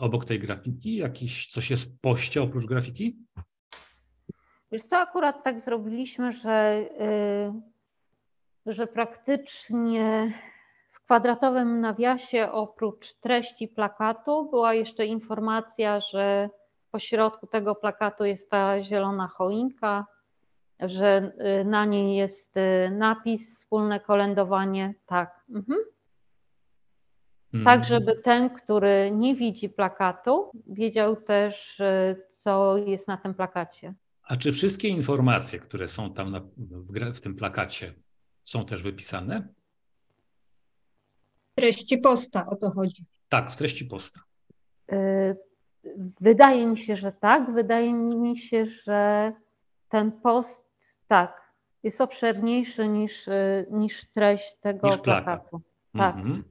obok tej grafiki, jakiś coś jest w poście oprócz grafiki? Wiesz co, akurat tak zrobiliśmy, że, y, że praktycznie w kwadratowym nawiasie oprócz treści plakatu była jeszcze informacja, że po środku tego plakatu jest ta zielona choinka, że y, na niej jest y, napis wspólne kolędowanie. Tak. Mhm. Tak, Mm. żeby ten, który nie widzi plakatu, wiedział też, y, co jest na tym plakacie. A czy wszystkie informacje, które są tam na, w, w tym plakacie, są też wypisane? treści posta, o to chodzi. Tak, w treści posta. Y, Wydaje mi się, że tak. Wydaje mi się, że ten post tak jest obszerniejszy niż, y, niż treść tego Niż plakat. plakatu. Tak. Mhm.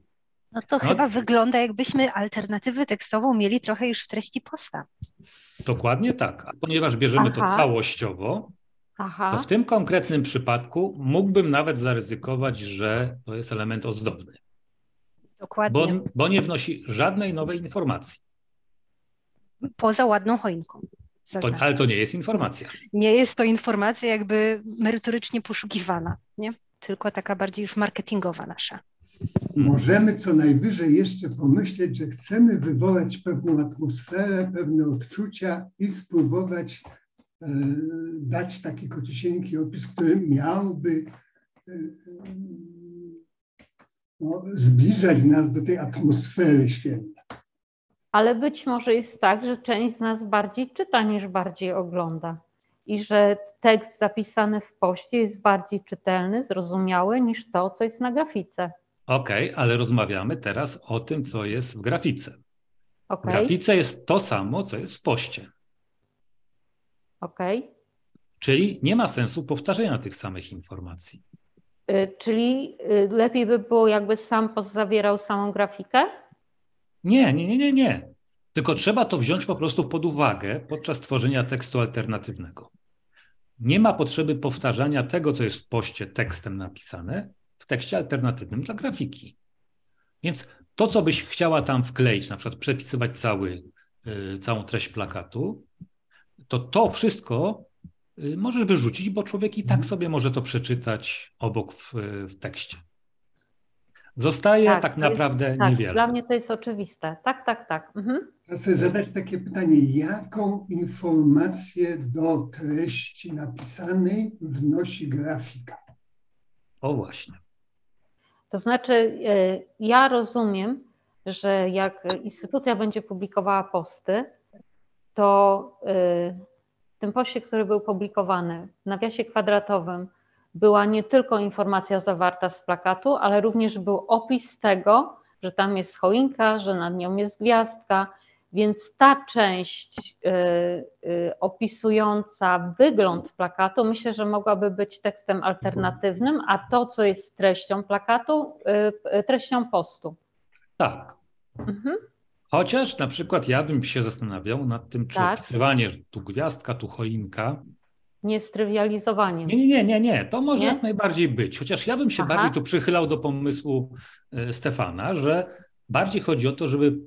No to No. chyba wygląda, jakbyśmy alternatywę tekstową mieli trochę już w treści posta. Dokładnie tak. A ponieważ bierzemy to Aha. całościowo, Aha. to w tym konkretnym przypadku mógłbym nawet zaryzykować, że to jest element ozdobny, Dokładnie. bo, bo nie wnosi żadnej nowej informacji. Poza ładną choinką. To, ale to nie jest informacja. Nie jest to informacja jakby merytorycznie poszukiwana, nie? Tylko taka bardziej już marketingowa nasza. Możemy co najwyżej jeszcze pomyśleć, że chcemy wywołać pewną atmosferę, pewne odczucia i spróbować e, dać taki króciusieńki opis, który miałby e, no, zbliżać nas do tej atmosfery święta. Ale być może jest tak, że część z nas bardziej czyta niż bardziej ogląda. I że tekst zapisany w poście jest bardziej czytelny, zrozumiały niż to, co jest na grafice. Okej, ale rozmawiamy teraz o tym, co jest w grafice. W Ok? grafice jest to samo, co jest w poście. Ok? Czyli nie ma sensu powtarzania tych samych informacji. Y, Czyli y, lepiej by było, jakby sam post zawierał samą grafikę? Nie, nie, nie, nie, nie. Tylko trzeba to wziąć po prostu pod uwagę podczas tworzenia tekstu alternatywnego. Nie ma potrzeby powtarzania tego, co jest w poście tekstem napisane, w tekście alternatywnym dla grafiki. Więc to, co byś chciała tam wkleić, na przykład przepisywać cały, y, całą treść plakatu, to to wszystko y, możesz wyrzucić, bo człowiek i tak mhm. sobie może to przeczytać obok w, w tekście. Zostaje tak, tak naprawdę jest, tak, niewiele. Dla mnie to jest oczywiste. Tak, tak, tak. Mhm. Chcę zadać takie pytanie, jaką informację do treści napisanej wnosi grafika? O właśnie. To znaczy, e, ja rozumiem, że jak instytucja będzie publikowała posty, to e, w tym poście, który był publikowany w nawiasie kwadratowym, była nie tylko informacja zawarta z plakatu, ale również był opis tego, że tam jest choinka, że nad nią jest gwiazdka, więc ta część y, y, opisująca wygląd plakatu, myślę, że mogłaby być tekstem alternatywnym, a to, co jest treścią plakatu, y, treścią postu. Tak. Mhm. Chociaż na przykład ja bym się zastanawiał nad tym, czy tak. opisywanie, że tu gwiazdka, tu choinka. Nie strywializowanie. Nie, nie, nie, nie. To może nie? jak najbardziej być. Chociaż ja bym się Aha. bardziej tu przychylał do pomysłu Stefana, że bardziej chodzi o to, żeby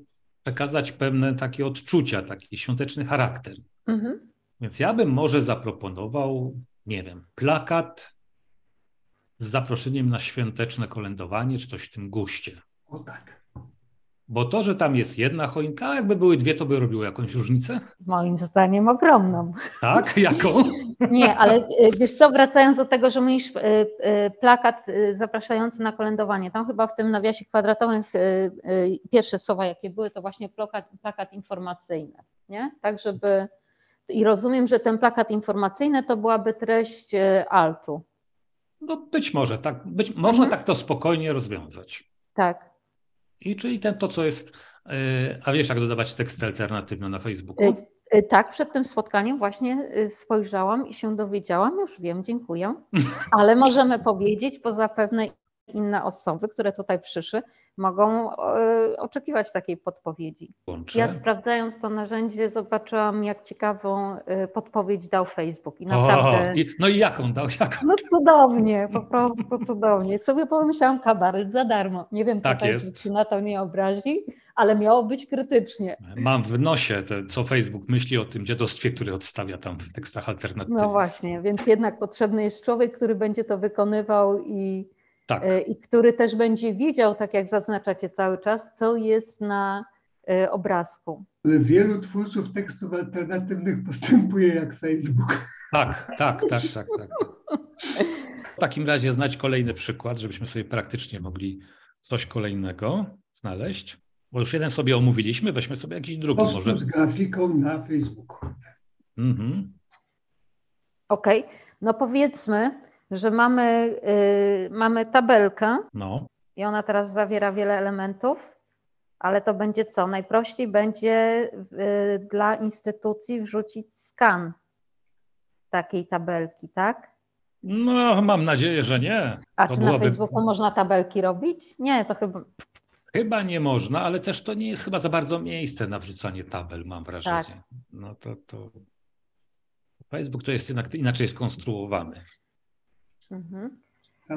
przekazać pewne takie odczucia, taki świąteczny charakter. Mhm. Więc ja bym może zaproponował, nie wiem, plakat z zaproszeniem na świąteczne kolędowanie, czy coś w tym guście. O tak. Bo to, że tam jest jedna choinka, a jakby były dwie, to by robiło jakąś różnicę? Moim zdaniem ogromną. Tak? Jaką? [laughs] Nie, ale e, wiesz co, wracając do tego, że mówisz e, e, plakat zapraszający na kolędowanie, tam chyba w tym nawiasie kwadratowym pierwsze słowa, jakie były, to właśnie plakat, plakat informacyjny, nie? Tak, żeby... I rozumiem, że ten plakat informacyjny to byłaby treść altu. No być może, tak. Być, można mhm. tak to spokojnie rozwiązać. Tak. I czyli ten, to, co jest. A wiesz, jak dodawać teksty alternatywne na Facebooku? Y, tak, przed tym spotkaniem właśnie y, spojrzałam i się dowiedziałam, już wiem, dziękuję, [laughs] ale możemy powiedzieć, poza pewne inne osoby, które tutaj przyszły, mogą e, oczekiwać takiej podpowiedzi. Łączę. Ja sprawdzając to narzędzie, zobaczyłam, jak ciekawą e, podpowiedź dał Facebook. I naprawdę. O, i, no i jaką dał? Jaką? No cudownie, po prostu cudownie. Sobie pomyślałam, kabaret za darmo. Nie wiem, tak się na to nie obrazi, ale miało być krytycznie. Mam w nosie, te, co Facebook myśli o tym dziadostwie, które odstawia tam w tekstach alternatywnych. No właśnie, więc jednak potrzebny jest człowiek, który będzie to wykonywał i tak. E, i który też będzie wiedział, tak jak zaznaczacie cały czas, co jest na e, obrazku. Wielu twórców tekstów alternatywnych postępuje jak Facebook. Tak, tak, tak, tak, tak. [laughs] W takim razie znać kolejny przykład, żebyśmy sobie praktycznie mogli coś kolejnego znaleźć. Bo już jeden sobie omówiliśmy, weźmy sobie jakiś drugi Postu może. z grafiką na Facebooku. Mhm. Okej, okay. no powiedzmy, że mamy, y, mamy tabelkę no. i ona teraz zawiera wiele elementów, ale to będzie co? Najprościej będzie y, dla instytucji wrzucić skan takiej tabelki, tak? No, mam nadzieję, że nie. A to czy byłoby... na Facebooku można tabelki robić? Nie, to chyba. Chyba nie można, ale też to nie jest chyba za bardzo miejsce na wrzucanie tabel, mam wrażenie. Tak. No to, to Facebook to jest jednak inaczej skonstruowany. Mhm.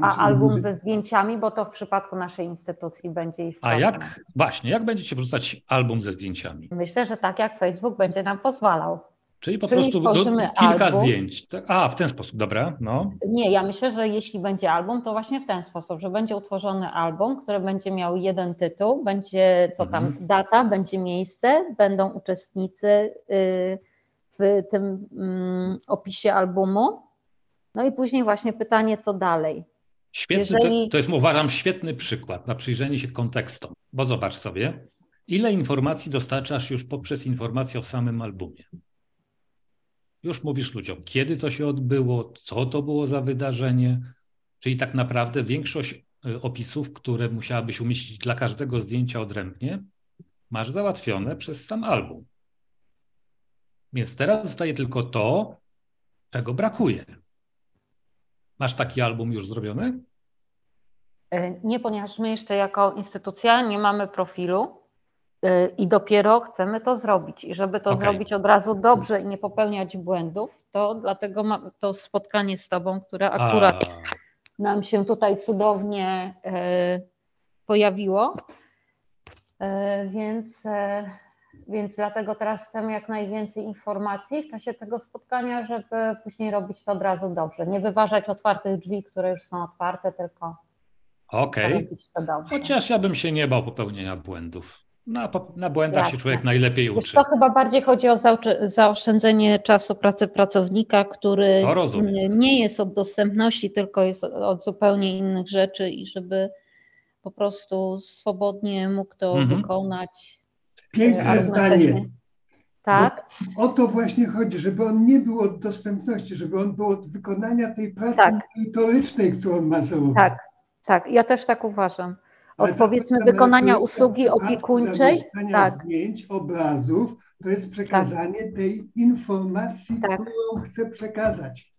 A album ze zdjęciami, bo to w przypadku naszej instytucji będzie istotne. A jak, właśnie, jak będziecie wrzucać album ze zdjęciami? Myślę, że tak jak Facebook będzie nam pozwalał. Czyli po Czyli prostu do, kilka album. zdjęć. Tak? A, w ten sposób, dobra. No. Nie, ja myślę, że jeśli będzie album, to właśnie w ten sposób, że będzie utworzony album, który będzie miał jeden tytuł, będzie co tam, mhm. data, będzie miejsce, będą uczestnicy y, w tym mm, opisie albumu no i później właśnie pytanie, co dalej. Świetny, Jeżeli... to, to jest uważam świetny przykład na przyjrzenie się kontekstom, bo zobacz sobie, ile informacji dostarczasz już poprzez informację o samym albumie. Już mówisz ludziom, kiedy to się odbyło, co to było za wydarzenie, czyli tak naprawdę większość y, opisów, które musiałabyś umieścić dla każdego zdjęcia odrębnie, masz załatwione przez sam album. Więc teraz zostaje tylko to, czego brakuje. Masz taki album już zrobiony? E, nie, ponieważ my jeszcze jako instytucja nie mamy profilu I dopiero chcemy to zrobić. I żeby to okay. zrobić od razu dobrze i nie popełniać błędów, to dlatego mam to spotkanie z Tobą, które akurat A. nam się tutaj cudownie pojawiło. Więc więc dlatego teraz chcemy jak najwięcej informacji w czasie tego spotkania, żeby później robić to od razu dobrze. Nie wyważać otwartych drzwi, które już są otwarte, tylko okay. robić to dobrze. Chociaż ja bym się nie bał popełnienia błędów. Na, na błędach Jasne. się człowiek najlepiej uczy. Wiesz, to chyba bardziej chodzi o zaoszczędzenie czasu pracy pracownika, który nie jest od dostępności, tylko jest od zupełnie innych rzeczy i żeby po prostu swobodnie mógł to mhm. wykonać Piękne zdanie. Tak. Bo o to właśnie chodzi, żeby on nie był od dostępności, żeby on był od wykonania tej pracy tak. merytorycznej, którą ma zrobić. Tak, tak, ja też tak uważam. Od Ale powiedzmy wykonania usługi opiekuńczej. Tak. zdjęć, obrazów, to jest przekazanie tak. tej informacji, tak. którą chce przekazać.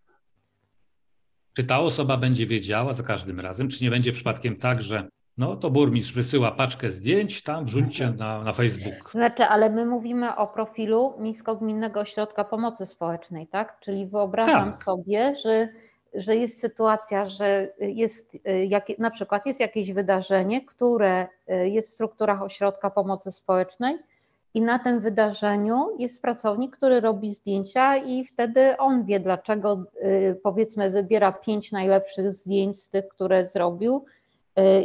Czy ta osoba będzie wiedziała za każdym razem, czy nie będzie przypadkiem tak, że no to burmistrz wysyła paczkę zdjęć, tam wrzućcie na, na Facebook. Znaczy, ale my mówimy o profilu Miejsko-Gminnego Ośrodka Pomocy Społecznej, tak? Czyli wyobrażam tak. sobie, że, że jest sytuacja, że jest jak, na przykład jest jakieś wydarzenie, które jest w strukturach Ośrodka Pomocy Społecznej i na tym wydarzeniu jest pracownik, który robi zdjęcia i wtedy on wie, dlaczego powiedzmy wybiera pięć najlepszych zdjęć z tych, które zrobił,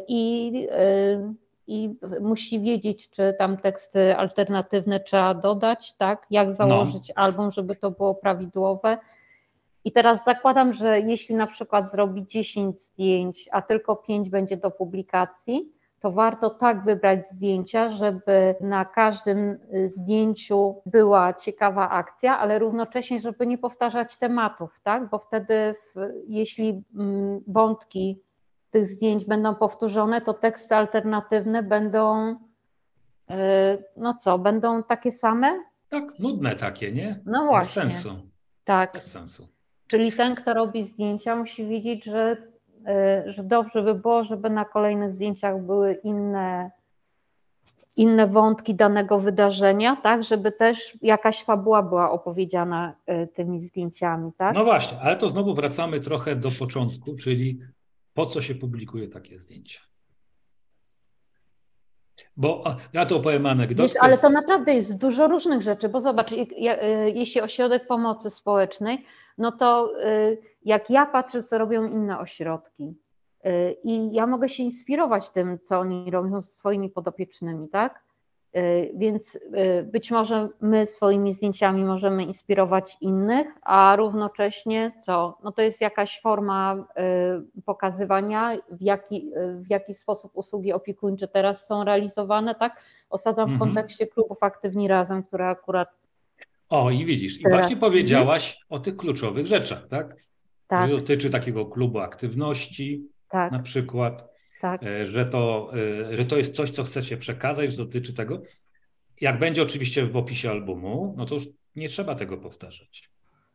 i, i musi wiedzieć, czy tam teksty alternatywne trzeba dodać, tak? Jak założyć no. album, żeby to było prawidłowe. I teraz zakładam, że jeśli na przykład zrobi 10 zdjęć, a tylko 5 będzie do publikacji, to warto tak wybrać zdjęcia, żeby na każdym zdjęciu była ciekawa akcja, ale równocześnie, żeby nie powtarzać tematów, tak? Bo wtedy, jeśli mm, wątki tych zdjęć będą powtórzone, to teksty alternatywne będą, e, no co, będą takie same? Tak, nudne takie, nie? No właśnie. Bez sensu. Tak. Bez sensu. Czyli ten, kto robi zdjęcia, musi wiedzieć, że, e, że dobrze by było, żeby na kolejnych zdjęciach były inne, inne wątki danego wydarzenia, tak, żeby też jakaś fabuła była opowiedziana e, tymi zdjęciami, tak? No właśnie, ale to znowu wracamy trochę do początku, czyli po co się publikuje takie zdjęcia. Bo ja to opowiem anegdotkę. Wiesz, ale to naprawdę jest dużo różnych rzeczy, bo zobacz, y, jeśli ośrodek pomocy społecznej, no to y, jak ja patrzę, co robią inne ośrodki y, i ja mogę się inspirować tym, co oni robią ze swoimi podopiecznymi, tak? Y, więc y, być może my swoimi zdjęciami możemy inspirować innych, a równocześnie co? No to jest jakaś forma y, pokazywania, w jaki, w jaki sposób usługi opiekuńcze teraz są realizowane, tak? Osadzam w mhm. kontekście klubów Aktywni Razem, które akurat. O, i widzisz, i właśnie powiedziałaś o tych kluczowych rzeczach, tak? Tak. Że dotyczy takiego klubu aktywności, tak. na przykład tak. E, że, to, e, że to jest coś, co chcecie przekazać, że dotyczy tego. Jak będzie oczywiście w opisie albumu, no to już nie trzeba tego powtarzać.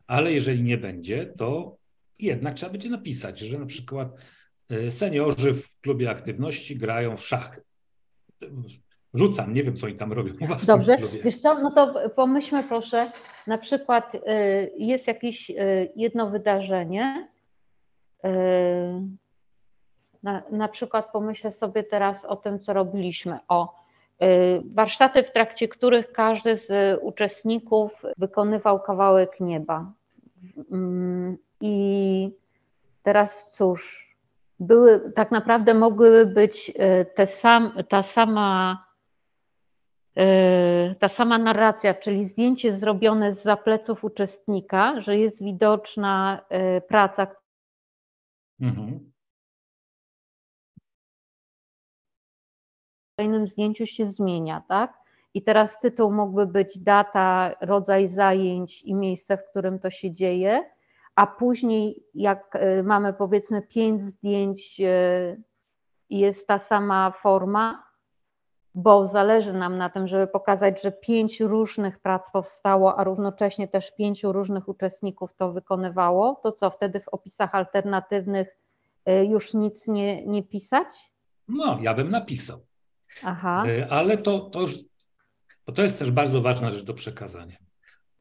Ale jeżeli nie będzie, to jednak trzeba będzie napisać, że na przykład e, seniorzy w klubie aktywności grają w szachy. Rzucam, nie wiem, co oni tam robią. Dobrze, wiesz co, no to pomyślmy proszę, na przykład jest jakieś jedno wydarzenie, na, na przykład pomyślę sobie teraz o tym, co robiliśmy. O y, warsztaty, w trakcie których każdy z uczestników wykonywał kawałek nieba. Mm, I teraz cóż, były, tak naprawdę mogłyby być y, te sam, ta sama y, ta sama narracja, czyli zdjęcie zrobione z zapleców uczestnika, że jest widoczna praca. Mhm. Kolejnym zdjęciu się zmienia, tak? I teraz tytuł mógłby być data, rodzaj zajęć i miejsce, w którym to się dzieje, a później jak y, mamy powiedzmy pięć zdjęć i jest ta sama forma, bo zależy nam na tym, żeby pokazać, że pięć różnych prac powstało, a równocześnie też pięciu różnych uczestników to wykonywało, to co wtedy w opisach alternatywnych y, już nic nie, nie pisać? No, ja bym napisał. Aha. E, ale to, to już Bo to jest też bardzo ważna rzecz do przekazania.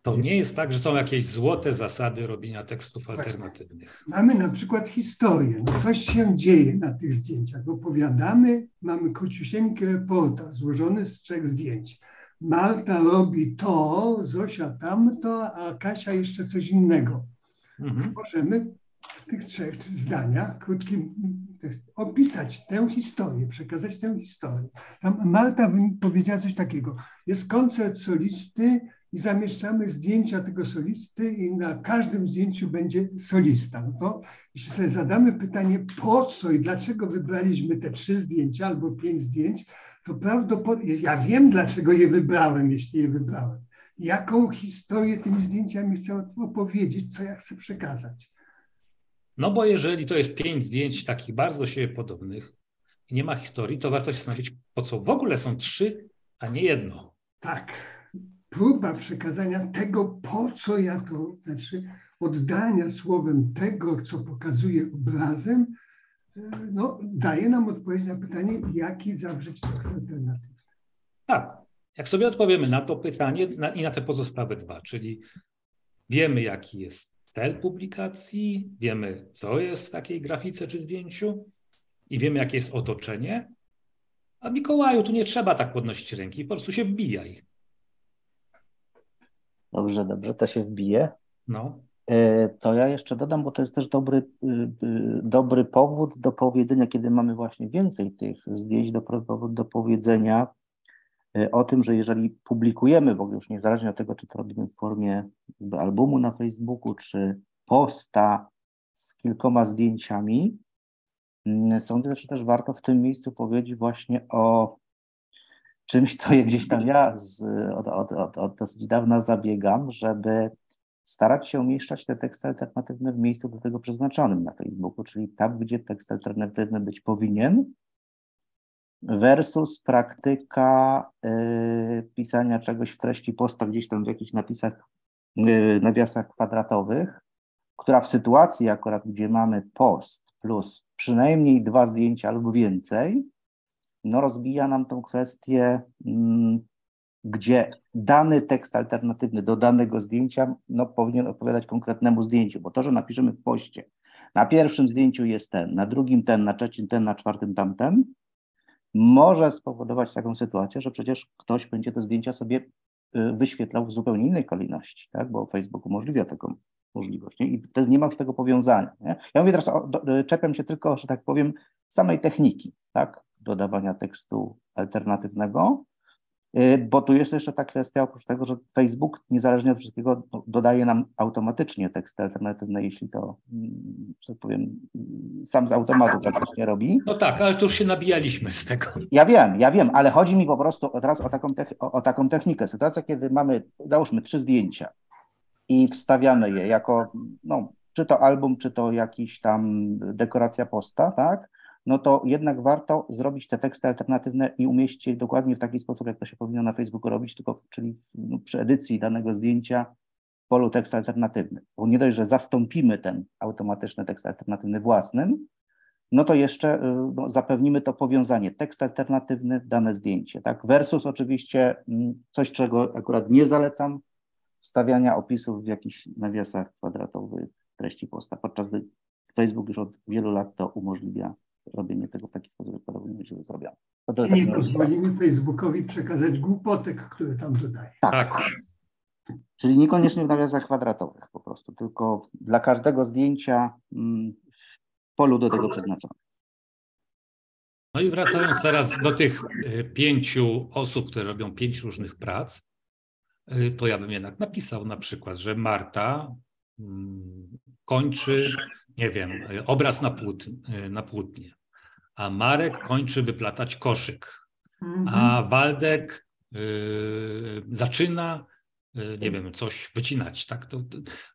To nie jest tak, że są jakieś złote zasady robienia tekstów alternatywnych. Mamy na przykład historię. No coś się dzieje na tych zdjęciach. Opowiadamy, mamy króciusieńki reportaż złożony z trzech zdjęć. Marta robi to, Zosia tamto, a Kasia jeszcze coś innego. Mhm. Możemy w tych trzech zdaniach, krótkim, opisać tę historię, przekazać tę historię. Tam Marta powiedziała coś takiego. Jest koncert solisty i zamieszczamy zdjęcia tego solisty i na każdym zdjęciu będzie solista. No to jeśli sobie zadamy pytanie, po co i dlaczego wybraliśmy te trzy zdjęcia albo pięć zdjęć, to prawdopodobnie, ja wiem, dlaczego je wybrałem, jeśli je wybrałem. Jaką historię tymi zdjęciami chcę opowiedzieć, co ja chcę przekazać. No bo jeżeli to jest pięć zdjęć takich bardzo do siebie podobnych i nie ma historii, to warto się zastanowić, po co w ogóle są trzy, a nie jedno. Tak. Próba przekazania tego, po co ja to, znaczy oddania słowem tego, co pokazuje obrazem, no, daje nam odpowiedź na pytanie, jaki zawrzeć tekst alternatywny. Tak. Jak sobie odpowiemy na to pytanie na, i na te pozostałe dwa, czyli wiemy, jaki jest cel publikacji, wiemy, co jest w takiej grafice czy zdjęciu i wiemy, jakie jest otoczenie. A Mikołaju, tu nie trzeba tak podnosić ręki, po prostu się wbijaj. Dobrze, dobrze, to się wbije. No. E, to ja jeszcze dodam, bo to jest też dobry, y, y, dobry powód do powiedzenia, kiedy mamy właśnie więcej tych zdjęć, dobry powód do powiedzenia o tym, że jeżeli publikujemy, ogóle już niezależnie od tego, czy to robimy w formie albumu na Facebooku, czy posta z kilkoma zdjęciami, mm, sądzę, że też warto w tym miejscu powiedzieć właśnie o czymś, co gdzieś tam ja z, od, od, od, od dosyć dawna zabiegam, żeby starać się umieszczać te teksty alternatywne w miejscu do tego przeznaczonym na Facebooku, czyli tam, gdzie tekst alternatywny być powinien, versus praktyka y, pisania czegoś w treści posta gdzieś tam w jakichś napisach, y, nawiasach kwadratowych, która w sytuacji akurat, gdzie mamy post plus przynajmniej dwa zdjęcia albo więcej, no rozbija nam tą kwestię mm, gdzie dany tekst alternatywny do danego zdjęcia no, powinien odpowiadać konkretnemu zdjęciu, bo to, że napiszemy w poście, na pierwszym zdjęciu jest ten, na drugim ten, na trzecim ten, na czwartym tamten, może spowodować taką sytuację, że przecież ktoś będzie te zdjęcia sobie y, wyświetlał w zupełnie innej kolejności, tak? bo Facebook umożliwia taką możliwość nie? i wtedy nie ma już tego powiązania. Nie? Ja mówię teraz, o, do, y, czepiam się tylko, że tak powiem, samej techniki tak? dodawania tekstu alternatywnego, bo tu jest jeszcze ta kwestia, oprócz tego, że Facebook niezależnie od wszystkiego dodaje nam automatycznie teksty alternatywne, jeśli to, mm, że tak powiem, sam z automatu praktycznie robi. No tak, ale to już się nabijaliśmy z tego. Ja wiem, ja wiem, ale chodzi mi po prostu teraz o taką, o, o taką technikę. Sytuacja, kiedy mamy, załóżmy, trzy zdjęcia i wstawiamy je jako, no, czy to album, czy to jakiś tam dekoracja posta, tak? No to jednak warto zrobić te teksty alternatywne i umieścić je dokładnie w taki sposób, jak to się powinno na Facebooku robić, tylko w, czyli w, no, przy edycji danego zdjęcia w polu tekst alternatywny. Bo nie dość, że zastąpimy ten automatyczny tekst alternatywny własnym, no to jeszcze y, no, zapewnimy to powiązanie tekst alternatywny, dane zdjęcie. Tak? Versus oczywiście mm, coś, czego akurat nie zalecam, wstawiania opisów w jakichś nawiasach kwadratowych treści posta, podczas gdy Facebook już od wielu lat to umożliwia robienie tego w taki sposób, jak powinno być zrobione. To nie pozwolimy Facebookowi przekazać głupotek, które tam dodaje. Tak. tak. Czyli niekoniecznie w nawiasach kwadratowych po prostu, tylko dla każdego zdjęcia mm, w polu do tego przeznaczone. No i wracając teraz do tych y, pięciu osób, które robią pięć różnych prac, y, to ja bym jednak napisał na przykład, że Marta mm, kończy nie wiem, obraz na, płót, na płótnie, a Marek kończy wyplatać koszyk, a mhm. Waldek y, zaczyna, y, nie wiem, coś wycinać, tak? To,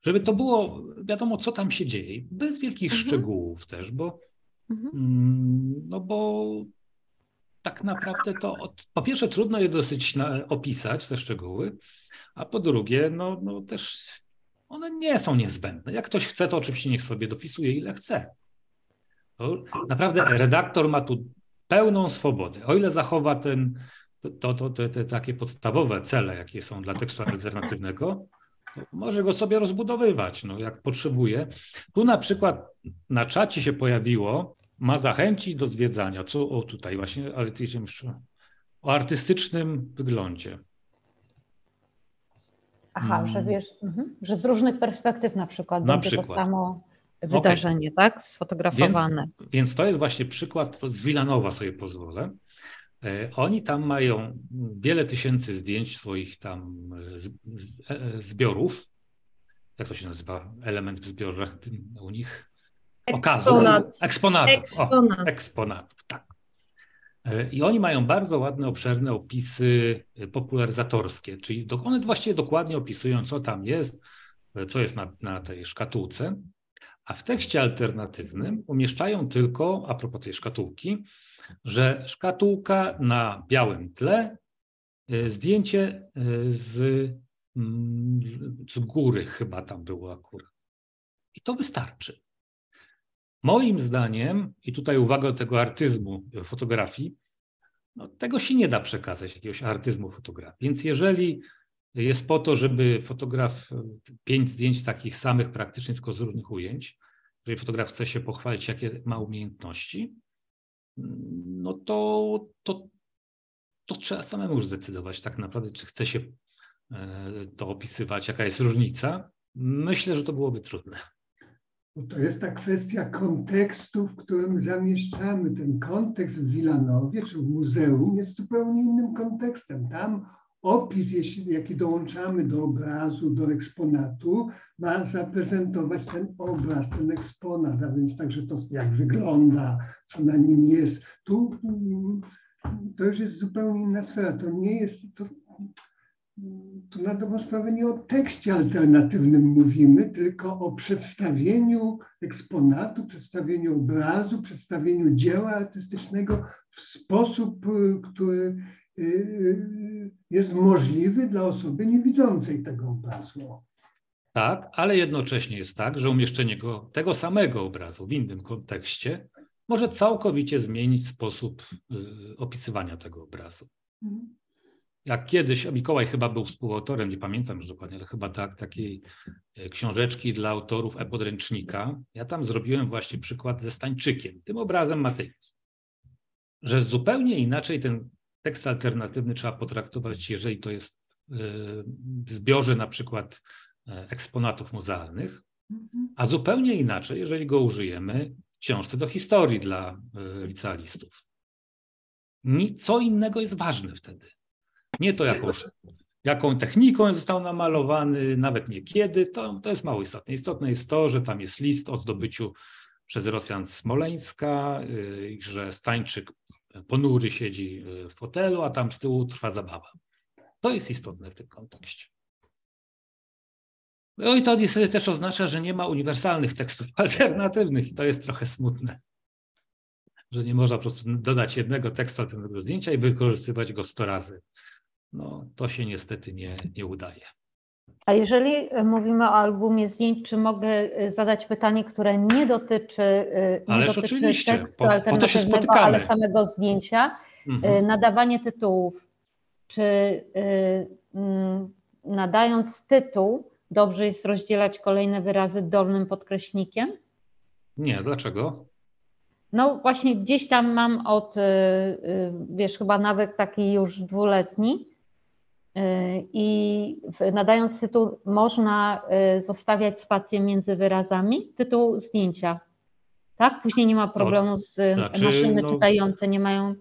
żeby to było wiadomo, co tam się dzieje, bez wielkich mhm. szczegółów też, bo mhm. mm, no bo tak naprawdę to od, po pierwsze trudno je dosyć na, opisać, te szczegóły, a po drugie, no, no też one nie są niezbędne. Jak ktoś chce, to oczywiście niech sobie dopisuje ile chce. Naprawdę redaktor ma tu pełną swobodę. O ile zachowa ten, to, to, te, te takie podstawowe cele, jakie są dla tekstu alternatywnego, to może go sobie rozbudowywać, no, jak potrzebuje. Tu na przykład na czacie się pojawiło, ma zachęcić do zwiedzania, co o tutaj właśnie, ale ty jeszcze o artystycznym wyglądzie. Aha, hmm. że wiesz, mhm, że z różnych perspektyw na przykład na będzie przykład. to samo wydarzenie, okay. tak? Sfotografowane. Więc, więc, to jest właśnie przykład, to z Wilanowa sobie pozwolę. E, oni tam mają wiele tysięcy zdjęć swoich tam e, e, zbiorów. Jak to się nazywa? Element w zbiorze u nich? Eksponat. Eksponatów. Eksponat. O, eksponatów, tak. I oni mają bardzo ładne, obszerne opisy popularyzatorskie, czyli one właściwie dokładnie opisują, co tam jest, co jest na, na tej szkatułce. A w tekście alternatywnym umieszczają tylko, a propos tej szkatułki, że szkatułka na białym tle, y, zdjęcie y, z, mm, z góry chyba tam było akurat. I to wystarczy. Moim zdaniem, i tutaj uwaga do tego artyzmu fotografii, no, tego się nie da przekazać, jakiegoś artyzmu fotografii. Więc jeżeli jest po to, żeby fotograf pięć zdjęć takich samych praktycznie, tylko z różnych ujęć, jeżeli fotograf chce się pochwalić, jakie ma umiejętności, no to, to, to trzeba samemu już zdecydować tak naprawdę, czy chce się e, to opisywać, jaka jest różnica. Myślę, że to byłoby trudne. To jest ta kwestia kontekstu, w którym zamieszczamy. Ten kontekst w Wilanowie czy w muzeum jest zupełnie innym kontekstem. Tam opis, jeśli, jaki dołączamy do obrazu, do eksponatu, ma zaprezentować ten obraz, ten eksponat, a więc także to, jak wygląda, co na nim jest. Tu to już jest zupełnie inna sfera. To nie jest, to, tu na dobrą sprawę nie o tekście alternatywnym mówimy, tylko o przedstawieniu eksponatu, przedstawieniu obrazu, przedstawieniu dzieła artystycznego w sposób, który Y, y, jest możliwy dla osoby niewidzącej tego obrazu. Tak, ale jednocześnie jest tak, że umieszczenie go, tego samego obrazu w innym kontekście może całkowicie zmienić sposób y, opisywania tego obrazu. Mhm. Jak kiedyś, Mikołaj chyba był współautorem, nie pamiętam już dokładnie, ale chyba tak, takiej e, książeczki dla autorów e-podręcznika. Ja tam zrobiłem właśnie przykład ze Stańczykiem, tym obrazem Matejus. Że zupełnie inaczej ten tekst alternatywny trzeba potraktować, jeżeli to jest e, w zbiorze na przykład e, eksponatów muzealnych, mhm. a zupełnie inaczej, jeżeli go użyjemy w książce do historii dla e, licealistów. Co innego jest ważne wtedy. Nie to, jaką, jaką techniką został namalowany, nawet nie kiedy, to, to jest mało istotne. Istotne jest to, że tam jest list o zdobyciu przez Rosjan Smoleńska, że Stańczyk ponury siedzi w fotelu, a tam z tyłu trwa zabawa. To jest istotne w tym kontekście. No i to niestety też oznacza, że nie ma uniwersalnych tekstów [laughs] alternatywnych i to jest trochę smutne. Że nie można po prostu dodać jednego tekstu alternatywnego zdjęcia i wykorzystywać go 100 razy. No to się niestety nie, nie udaje. A jeżeli e, mówimy o albumie zdjęć, czy mogę e, zadać pytanie, które nie dotyczy, e, nie Ależ dotyczy oczywiście, tekstu po, alternatywnego, po ale samego zdjęcia? Mhm. Nadawanie tytułów. Czy nadając tytuł, dobrze jest rozdzielać kolejne wyrazy dolnym podkreśnikiem? Nie, dlaczego? No właśnie gdzieś tam mam od, wiesz, chyba nawet taki już dwuletni, I nadając tytuł, można y, zostawiać spację między wyrazami, tytuł zdjęcia. Tak? Później nie ma problemu z znaczy, maszyny no, czytające, nie mają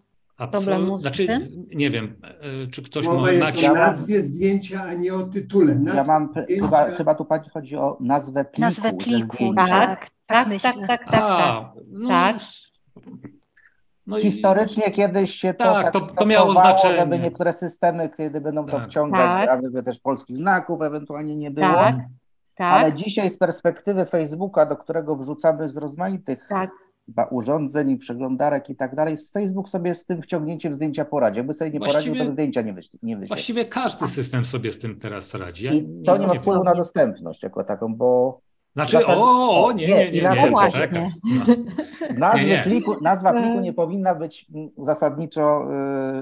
problemu z znaczy, tym. Nie wiem, y, czy ktoś Mowa ma jest o nazwie zdjęcia, a nie o tytule. Nazw ja mam, chyba, chyba tu pani chodzi o nazwę pliku. Nazwę pliku, tak, tak, tak, tak, tak, tak, tak. No, tak. No Historycznie i... kiedyś się to tak, tak to, to miało znaczenie. żeby niektóre systemy, kiedy będą tak. to wciągać, tak. aby też polskich znaków ewentualnie nie było. Tak. Tak. Ale dzisiaj z perspektywy Facebooka, do którego wrzucamy z rozmaitych tak. urządzeń i przeglądarek i tak dalej, Facebook sobie z tym wciągnięciem zdjęcia poradzi. Jakby sobie nie właściwie, poradził, to zdjęcia nie wyświetli. Nie Właściwie każdy system sobie z tym teraz radzi. Ja I nie, to nie ma wpływu na dostępność jako taką, bo znaczy, Zasad... o, o, nie, nie, nie, nie, nie, nie właśnie. No. Nazwy Pliku, nazwa pliku nie powinna być zasadniczo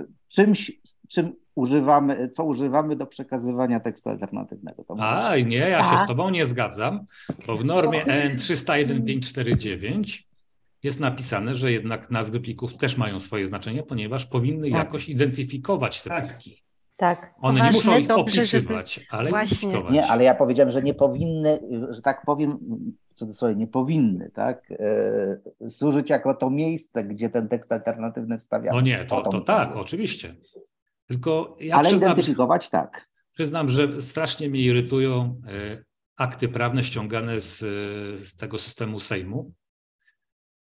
y, czymś, czym używamy, co używamy do przekazywania tekstu alternatywnego. To A, nie, ja się z Tobą nie zgadzam, bo w normie EN 301549 jest napisane, że jednak nazwy plików też mają swoje znaczenie, ponieważ powinny tak. jakoś identyfikować te tak. pliki. Tak. One Ważne, nie muszą ich dobrze, opisywać, żeby... ale Właśnie. Nie, ale ja powiedziałem, że nie powinny, że tak powiem, w cudzysłowie, nie powinny, tak, e, służyć jako to miejsce, gdzie ten tekst alternatywny wstawiamy. No nie, to, to tak, oczywiście. Tylko ja ale przyznam, identyfikować tak. Przyznam, że strasznie mnie irytują e, akty prawne ściągane z, z tego systemu Sejmu,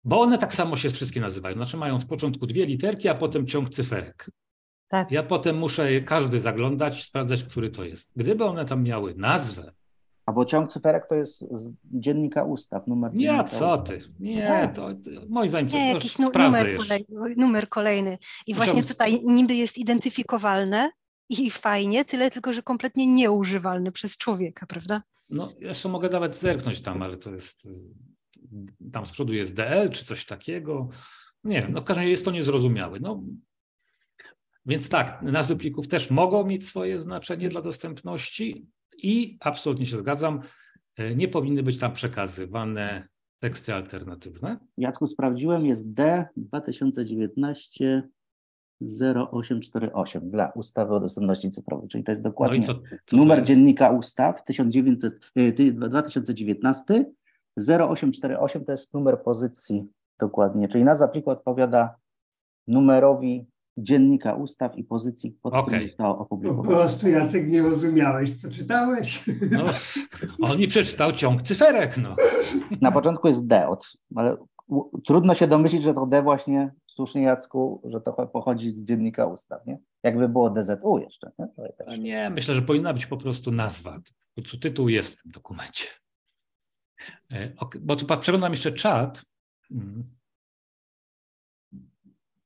bo one tak samo się wszystkie nazywają. Znaczy mają w początku dwie literki, a potem ciąg cyferek. Tak. Ja potem muszę każdy zaglądać, sprawdzać, który to jest. Gdyby one tam miały nazwę. A bo ciąg cyferek to jest z dziennika ustaw, numer Nie, co ty? Nie, tak. to, to moim zdaniem nie, to jakiś numer kolejny, numer kolejny. I właśnie tutaj niby jest identyfikowalne i fajnie, tyle tylko, że kompletnie nieużywalny przez człowieka, prawda? No, jeszcze mogę nawet zerknąć tam, ale to jest tam z przodu jest DL czy coś takiego. Nie wiem, no w każdym razie jest to niezrozumiałe. No, więc tak, nazwy plików też mogą mieć swoje znaczenie dla dostępności i absolutnie się zgadzam, e, nie powinny być tam przekazywane teksty alternatywne. Jacku, sprawdziłem, jest D 2019 0848 dla ustawy o dostępności cyfrowej, czyli to jest dokładnie no co, co numer jest? dziennika ustaw 1900, 2019 0848 to jest numer pozycji dokładnie, czyli nazwa pliku odpowiada numerowi dziennika ustaw i pozycji, pod okay. którym zostało opublikowane. Po prostu Jacek nie rozumiałeś, co czytałeś. No, on mi przeczytał ciąg cyferek. No. Na początku jest D, od, ale trudno się domyślić, że to D właśnie, słusznie Jacku, że to pochodzi z dziennika ustaw, nie? Jakby było DZU jeszcze. Nie, nie myślę, że powinna być po prostu nazwa. Tytuł jest w tym dokumencie. E, bo tu przeglądam jeszcze czat.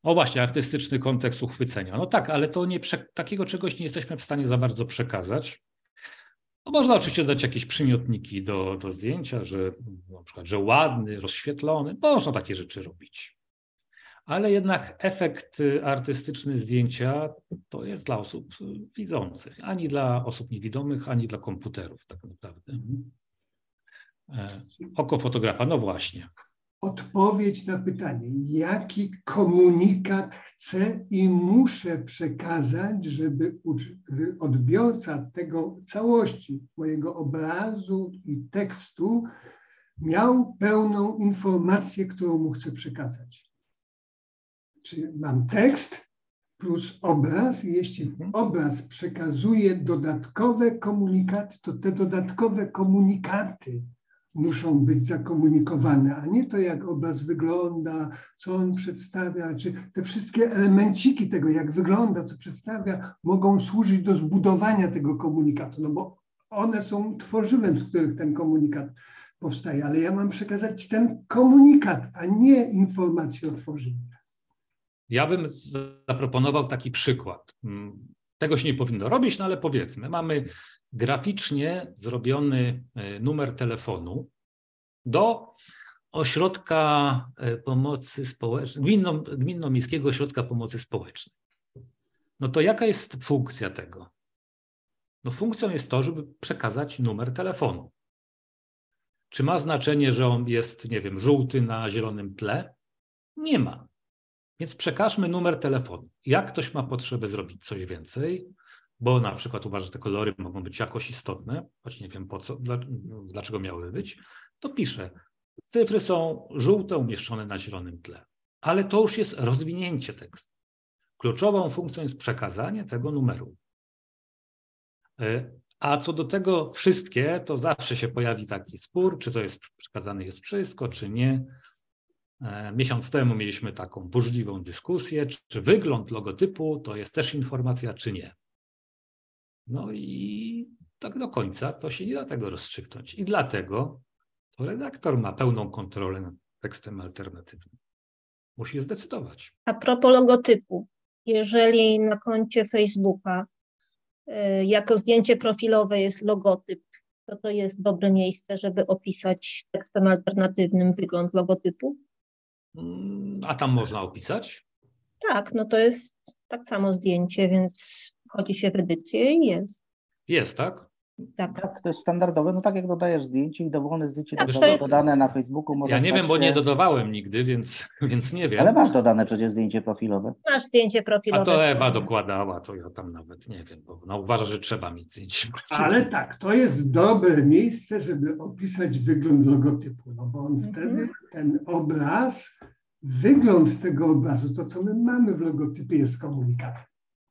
O właśnie, artystyczny kontekst uchwycenia. No tak, ale to nie takiego czegoś nie jesteśmy w stanie za bardzo przekazać. No można oczywiście dać jakieś przymiotniki do, do zdjęcia, że na przykład, że ładny, rozświetlony, można takie rzeczy robić. Ale jednak efekt artystyczny zdjęcia to jest dla osób widzących, ani dla osób niewidomych, ani dla komputerów tak naprawdę. E, oko fotografa, no właśnie odpowiedź na pytanie, jaki komunikat chcę i muszę przekazać, żeby odbiorca tego całości mojego obrazu i tekstu miał pełną informację, którą mu chcę przekazać. Czyli mam tekst plus obraz, jeśli mhm. obraz przekazuje dodatkowe komunikaty, to te dodatkowe komunikaty muszą być zakomunikowane, a nie to, jak obraz wygląda, co on przedstawia, czy te wszystkie elemenciki tego, jak wygląda, co przedstawia, mogą służyć do zbudowania tego komunikatu, no bo one są tworzywem, z których ten komunikat powstaje, ale ja mam przekazać ten komunikat, a nie informację o tworzywie. Ja bym zaproponował taki przykład. Mm, tego się nie powinno robić, no ale powiedzmy, mamy graficznie zrobiony e, numer telefonu do ośrodka e, pomocy społecznej, gminno, gminno-miejskiego ośrodka pomocy społecznej. No to jaka jest funkcja tego? No funkcją jest to, żeby przekazać numer telefonu. Czy ma znaczenie, że on jest, nie wiem, żółty na zielonym tle? Nie ma. Więc przekażmy numer telefonu. Jak ktoś ma potrzebę zrobić coś więcej, bo na przykład uważa, że te kolory mogą być jakoś istotne, choć nie wiem po co, dlaczego miały być, to pisze, cyfry są żółte umieszczone na zielonym tle. Ale to już jest rozwinięcie tekstu. Kluczową funkcją jest przekazanie tego numeru. E, a co do tego wszystkie, to zawsze się pojawi taki spór, czy to jest przekazane jest wszystko, czy nie. E, miesiąc temu mieliśmy taką burzliwą dyskusję, czy wygląd logotypu to jest też informacja, czy nie. No i tak do końca to się nie da tego rozstrzygnąć. I dlatego to redaktor ma pełną kontrolę nad tekstem alternatywnym. Musi zdecydować. A propos logotypu, jeżeli na koncie Facebooka y, jako zdjęcie profilowe jest logotyp, to to jest dobre miejsce, żeby opisać tekstem alternatywnym wygląd logotypu? Mm, a tam można opisać? Tak, no to jest Tak samo zdjęcie, więc wchodzi się w edycję i jest. Jest, tak? Tak. tak, to jest standardowe. No tak jak dodajesz zdjęcie i dowolne zdjęcie Tak, to jest- dodane na Facebooku. Ja nie wiem, bo się... nie dodawałem nigdy, więc, [laughs] więc nie wiem. Ale masz dodane przecież zdjęcie profilowe. Masz zdjęcie profilowe. A to Ewa dokładała, to ja tam nawet nie wiem, bo ona uważa, że trzeba mieć zdjęcie. Ale tak, to jest dobre miejsce, żeby opisać wygląd logotypu, no bo on Mhm. wtedy, ten obraz, wygląd tego obrazu, to co my mamy w logotypie jest komunikatem.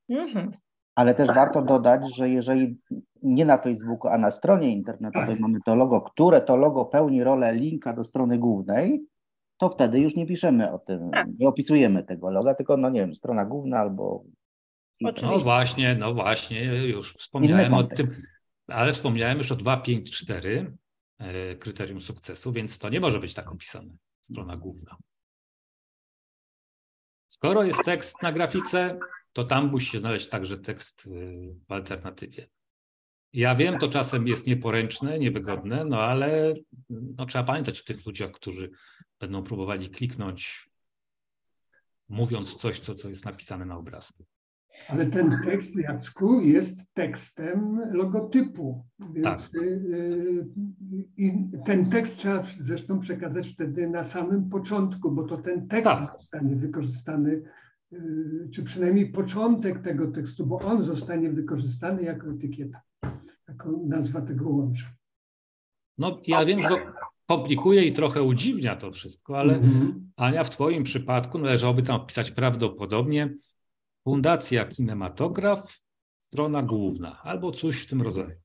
Mhm. Ale też warto dodać, że jeżeli nie na Facebooku, a na stronie internetowej mamy to logo, które to logo pełni rolę linka do strony głównej, to wtedy już nie piszemy o tym, Tak. nie opisujemy tego loga, tylko no nie wiem, strona główna albo Oczywiście. No właśnie, no właśnie, już wspomniałem o tym, ale wspomniałem już o 254 e, kryterium sukcesu, więc to nie może być tak opisane, strona główna. Skoro jest tekst na grafice, to tam musi się znaleźć także tekst y, w alternatywie. Ja wiem, to czasem jest nieporęczne, niewygodne, no ale no, trzeba pamiętać o tych ludziach, którzy będą próbowali kliknąć, mówiąc coś, co, co jest napisane na obrazku. Ale ten tekst, Jacku, jest tekstem logotypu, więc Tak. y, y, ten tekst trzeba zresztą przekazać wtedy na samym początku, bo to ten tekst Tak. zostanie wykorzystany, czy przynajmniej początek tego tekstu, bo on zostanie wykorzystany jako etykieta, jako nazwa tego łącza. No, ja wiem, że to komplikuje i trochę udziwnia to wszystko, ale Mhm. Ania, w Twoim przypadku należałoby tam wpisać prawdopodobnie Fundacja Kinematograf, strona główna, albo coś w tym rodzaju.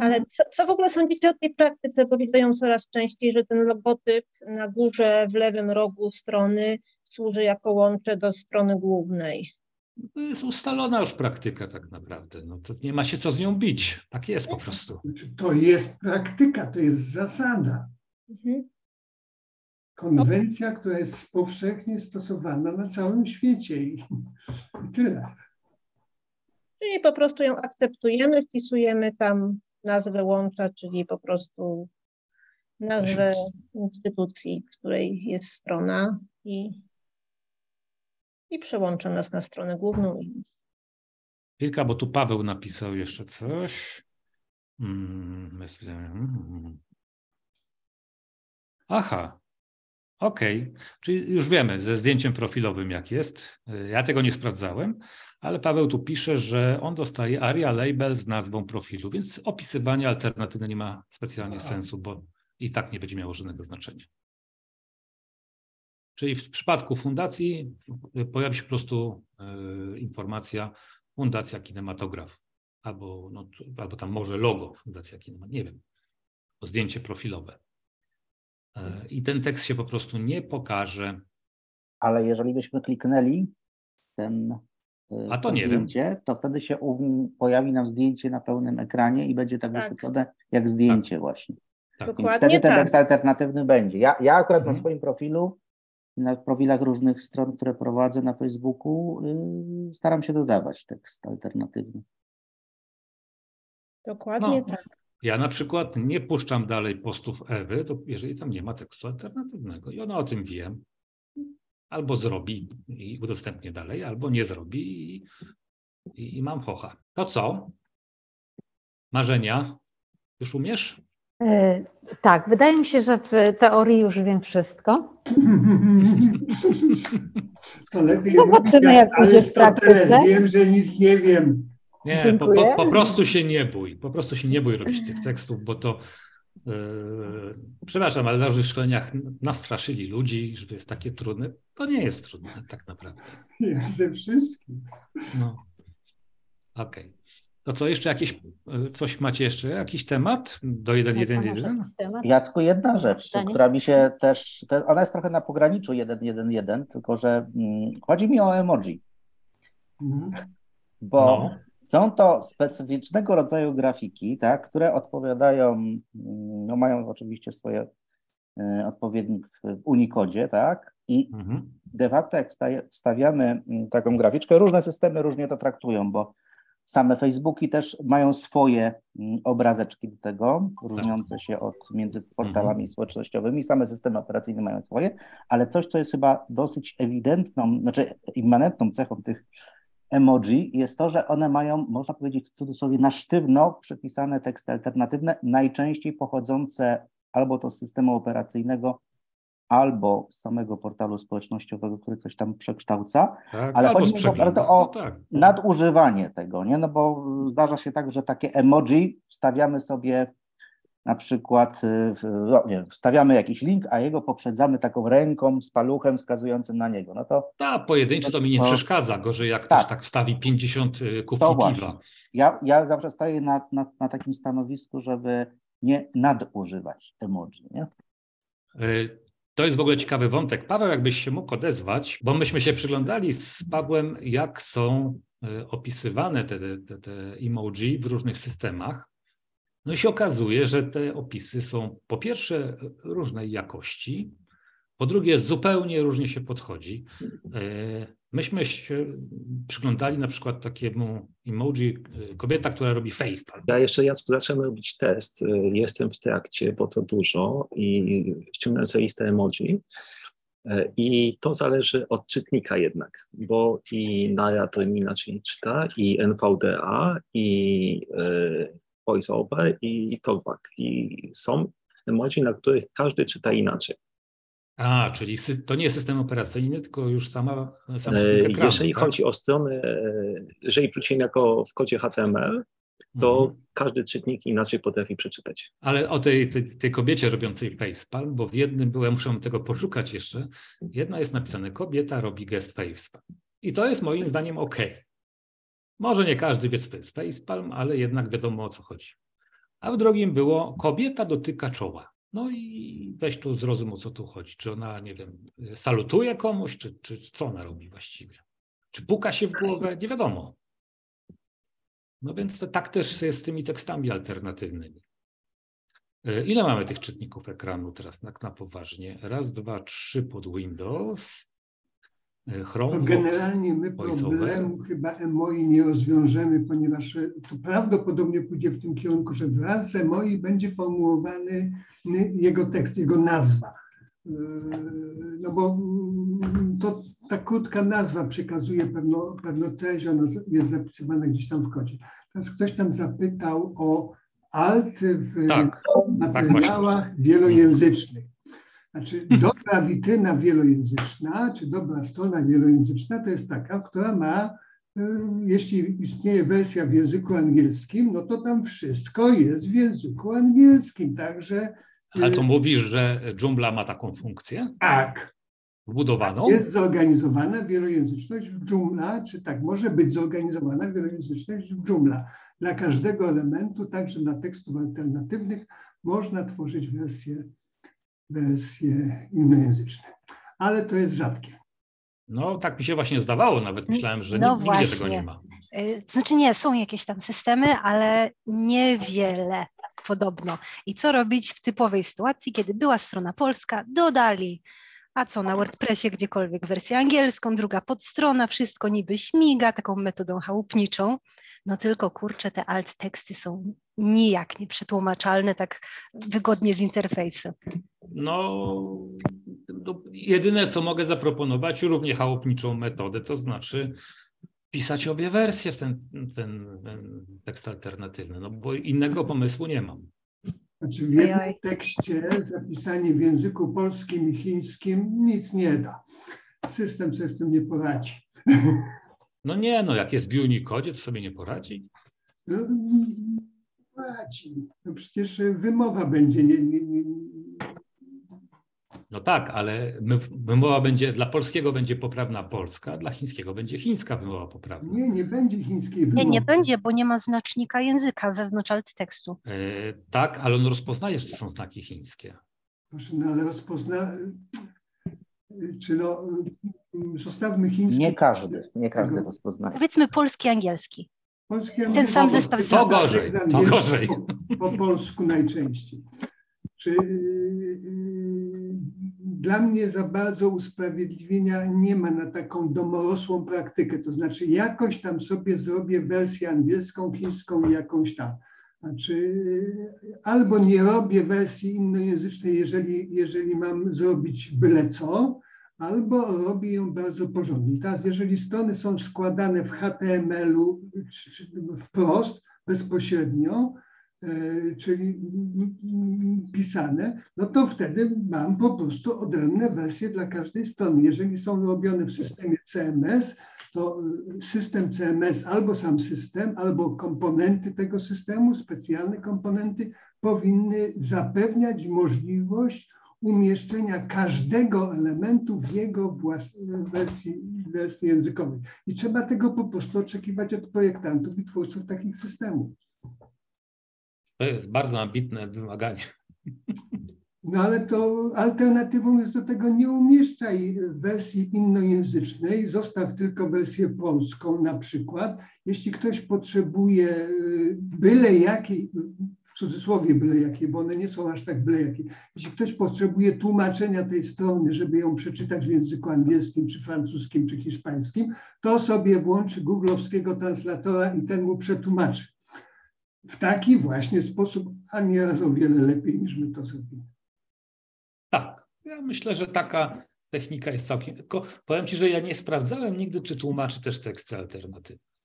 Ale co, co w ogóle sądzicie o tej praktyce? Bo widzę ją coraz częściej, że ten logotyp na górze w lewym rogu strony służy jako łącze do strony głównej. To jest ustalona już praktyka tak naprawdę. No, to nie ma się co z nią bić. Tak jest po prostu. Znaczy, To jest praktyka, to jest zasada. Mhm. Konwencja, która jest powszechnie stosowana na całym świecie i, i tyle. Czyli po prostu ją akceptujemy, wpisujemy tam nazwę łącza, czyli po prostu nazwę instytucji, której jest strona i, i przełącza nas na stronę główną. Chwilka, bo tu Paweł napisał jeszcze coś. Mm, mm. Aha, okej. Czyli już wiemy ze zdjęciem profilowym, jak jest. Ja tego nie sprawdzałem, ale Paweł tu pisze, że on dostaje ARIA label z nazwą profilu, więc opisywanie alternatywne nie ma specjalnie sensu, bo i tak nie będzie miało żadnego znaczenia. Czyli w przypadku fundacji pojawi się po prostu y, informacja Fundacja Kinematograf, albo, no, albo tam może logo Fundacja Kinematograf, nie wiem, zdjęcie profilowe. Y, I ten tekst się po prostu nie pokaże. ale jeżeli byśmy kliknęli ten y, A to nie wiem. zdjęcie, to wtedy się u, pojawi nam zdjęcie na pełnym ekranie i będzie tak, Tak. wyświetlone jak zdjęcie właśnie. Tak. Więc Dokładnie wtedy ten tak. tekst alternatywny będzie. Ja, ja akurat na Mhm. swoim profilu, na profilach różnych stron, które prowadzę na Facebooku, y, staram się dodawać tekst alternatywny. Dokładnie No. tak. Ja na przykład nie puszczam dalej postów Ewy, to jeżeli tam nie ma tekstu alternatywnego i ona o tym wie, albo zrobi i udostępnię dalej, albo nie zrobi i, i, i mam focha. To co? Marzenia? Już umiesz? E, Tak, wydaje mi się, że w teorii już wiem wszystko. [laughs] To lepiej Zobaczymy, mówić, jak pójdzie w praktyce. Wiem, że nic nie wiem. Nie, po, po, po prostu się nie bój. Po prostu się nie bój robić tych tekstów, bo to yy, przepraszam, ale na różnych szkoleniach nastraszyli ludzi, że to jest takie trudne. To nie jest trudne tak naprawdę. Ja ze wszystkim. No. Okej. To co, jeszcze jakieś, coś macie jeszcze? Jakiś temat do Masz 1.1.1? jakiś temat? Jacku, jedna rzecz, Pytanie? która mi się też, ona jest trochę na pograniczu 1.1.1, tylko że mm, chodzi mi o emoji, Mhm. bo No. Są to specyficznego rodzaju grafiki, tak, które odpowiadają, mm, no mają oczywiście swoje e, odpowiednik w, Unicodzie, tak, i Mhm. de facto jak wstawiamy mm, taką graficzkę, różne systemy różnie to traktują, bo Same Facebooki też mają swoje mm, obrazeczki do tego, różniące się od między portalami mhm. społecznościowymi. Same systemy operacyjne mają swoje, ale coś, co jest chyba dosyć ewidentną, znaczy immanentną cechą tych emoji jest to, że one mają, można powiedzieć w cudzysłowie, na sztywno przypisane teksty alternatywne, najczęściej pochodzące albo to z systemu operacyjnego, albo z samego portalu społecznościowego, który coś tam przekształca, tak, ale chodzi mi bardzo o no tak. nadużywanie tego, nie? No bo zdarza się tak, że takie emoji wstawiamy sobie na przykład, y, no nie, wstawiamy jakiś link, a jego poprzedzamy taką ręką z paluchem wskazującym na niego. No to. Tak, pojedynczy to mi nie przeszkadza. Gorzej jak tak. ktoś tak wstawi 50 y, kubki piwa. Ja, ja zawsze stoję na, na, na takim stanowisku, żeby nie nadużywać emoji. Nie? Y, to jest w ogóle ciekawy wątek. Paweł, jakbyś się mógł odezwać, bo myśmy się przyglądali z Pawłem, jak są opisywane te, te, te emoji w różnych systemach. No i się okazuje, że te opisy są po pierwsze różnej jakości, po drugie zupełnie różnie się podchodzi. E, myśmy się przyglądali na przykład takiemu emoji, e, kobieta, która robi facepalm. Ja jeszcze Jacku zacząłem robić test, e, jestem w trakcie, bo to dużo i ściągnąłem sobie listę emoji. I to zależy od czytnika jednak, bo i Nara to inaczej czyta, i NVDA, i VoiceOver i TalkBack. I są emoji, na których każdy czyta inaczej. A, czyli to nie jest system operacyjny, tylko już sama sam e, ekranu, Jeżeli tak? chodzi o stronę, jeżeli wrócimy jako w kodzie HTML, to mhm. każdy czytnik inaczej potrafi przeczytać. Ale o tej, tej, tej, kobiecie robiącej facepalm, bo w jednym byłem, muszę tego poszukać jeszcze, jedna jest napisane kobieta robi gest facepalm. I to jest moim zdaniem ok. Może nie każdy wie, co to jest facepalm, ale jednak wiadomo o co chodzi. A w drugim było kobieta dotyka czoła. No i weź tu zrozum, o co tu chodzi. Czy ona, nie wiem, salutuje komuś, czy, czy co ona robi właściwie? Czy puka się w głowę? Nie wiadomo. No więc to, tak też jest z tymi tekstami alternatywnymi. E, ile mamy tych czytników ekranu teraz tak na poważnie? Raz, dwa, trzy pod Windows. E, Chrome, generalnie my problemu chyba EMOI nie rozwiążemy, ponieważ e, to prawdopodobnie pójdzie w tym kierunku, że wraz z EMOI będzie formułowany jego tekst, jego nazwa. E, no bo mm, to ta krótka nazwa przekazuje pewną, pewną treść, ona jest zapisywana gdzieś tam w kodzie. Teraz ktoś tam zapytał o alt w tak, tak materiałach tak wielojęzycznych. Znaczy dobra witryna wielojęzyczna, czy dobra strona wielojęzyczna to jest taka, która ma, y, jeśli istnieje wersja w języku angielskim, no to tam wszystko jest w języku angielskim, także... Y, Ale to mówisz, że Joomla ma taką funkcję? Tak. Wbudowaną? Jest zorganizowana wielojęzyczność w Joomla, czy tak, może być zorganizowana wielojęzyczność w Joomla. Dla każdego elementu, także dla tekstów alternatywnych, można tworzyć wersję wersje innojęzyczne. Ale to jest rzadkie. No, tak mi się właśnie zdawało, nawet myślałem, że no nigdzie właśnie. tego nie ma. Y, znaczy nie, są jakieś tam systemy, ale niewiele podobno. I co robić w typowej sytuacji, kiedy była strona polska, dodali a co na WordPressie gdziekolwiek wersję angielską, druga podstrona, wszystko niby śmiga taką metodą chałupniczą, no tylko kurczę, te alt teksty są nijak nieprzetłumaczalne tak wygodnie z interfejsu. No, jedyne co mogę zaproponować, równie chałupniczą metodę, to znaczy pisać obie wersje w ten, ten, ten tekst alternatywny, no bo innego pomysłu nie mam. Znaczy w jednym tekście zapisanie w języku polskim i chińskim nic nie da. System sobie z tym nie poradzi. No nie, no jak jest w Unicode, to sobie nie poradzi. No, poradzi. No przecież wymowa będzie nie, nie, nie, no tak, ale wymowa będzie, dla polskiego będzie poprawna polska, dla chińskiego będzie chińska wymowa poprawna. Nie, nie będzie chińskiej wymowy. Nie, nie będzie, bo nie ma znacznika języka wewnątrz alt tekstu. E, tak, ale on rozpoznaje, że są znaki chińskie. Proszę, no ale rozpozna... Czy no, zostawmy chiński... Nie każdy, nie każdy rozpoznaje. Powiedzmy polski, angielski. Ten sam zestaw. To gorzej, to gorzej. Po, po polsku najczęściej. Czy dla mnie za bardzo usprawiedliwienia nie ma na taką domorosłą praktykę. To znaczy, jakoś tam sobie zrobię wersję angielską, chińską i jakąś tam. Znaczy, albo nie robię wersji innojęzycznej, jeżeli, jeżeli mam zrobić byle co, albo robię ją bardzo porządnie. Teraz, jeżeli strony są składane w HTML-u wprost, bezpośrednio, E, czyli pisane, no to wtedy mam po prostu odrębne wersje dla każdej strony. Jeżeli są robione w systemie CMS, to e, system CMS albo sam system, albo komponenty tego systemu, specjalne komponenty powinny zapewniać możliwość umieszczenia każdego elementu w jego wersji, wersji językowej. I trzeba tego po prostu oczekiwać od projektantów i twórców takich systemów. To jest bardzo ambitne wymaganie. No ale to alternatywą jest do tego nie umieszczaj wersji innojęzycznej, zostaw tylko wersję polską na przykład. Jeśli ktoś potrzebuje y, byle jakiej, w cudzysłowie byle jakiej, bo one nie są aż tak byle jakie. Jeśli ktoś potrzebuje tłumaczenia tej strony, żeby ją przeczytać w języku angielskim, czy francuskim, czy hiszpańskim, to sobie włączy googlowskiego translatora i ten mu przetłumaczy w taki właśnie sposób, a nieraz o wiele lepiej niż my to zrobimy. Tak, ja myślę, że taka technika jest całkiem. Tylko powiem Ci, że ja nie sprawdzałem nigdy, czy tłumaczy też teksty alternatywne.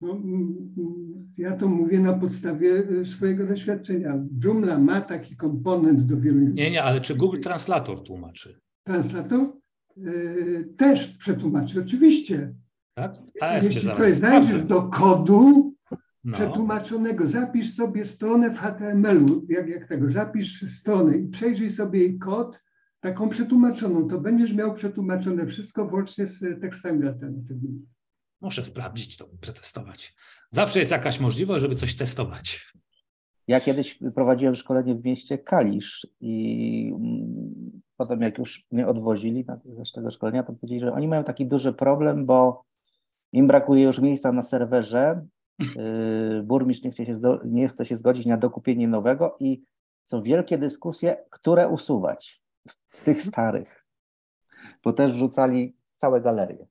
No, mm, mm, ja to mówię na podstawie y, swojego doświadczenia. Joomla ma taki komponent do wielu. Nie, nie, ale czy Google Translator tłumaczy? Translator yy, też przetłumaczy, oczywiście. Tak? A Jeśli coś znajdziesz do kodu no. przetłumaczonego, zapisz sobie stronę w HTML-u, jak, jak tego, zapisz stronę i przejrzyj sobie jej kod, taką przetłumaczoną, to będziesz miał przetłumaczone wszystko włącznie z tekstami alternatywnymi. Muszę sprawdzić to, przetestować. Zawsze jest jakaś możliwość, żeby coś testować. Ja kiedyś prowadziłem szkolenie w mieście Kalisz i mm, potem jak już mnie odwozili na tego szkolenia, to powiedzieli, że oni mają taki duży problem, bo im brakuje już miejsca na serwerze. [laughs] Y, burmistrz nie chce, się nie chce się zgodzić na dokupienie nowego i są wielkie dyskusje, które usuwać z tych starych, bo też wrzucali całe galerie.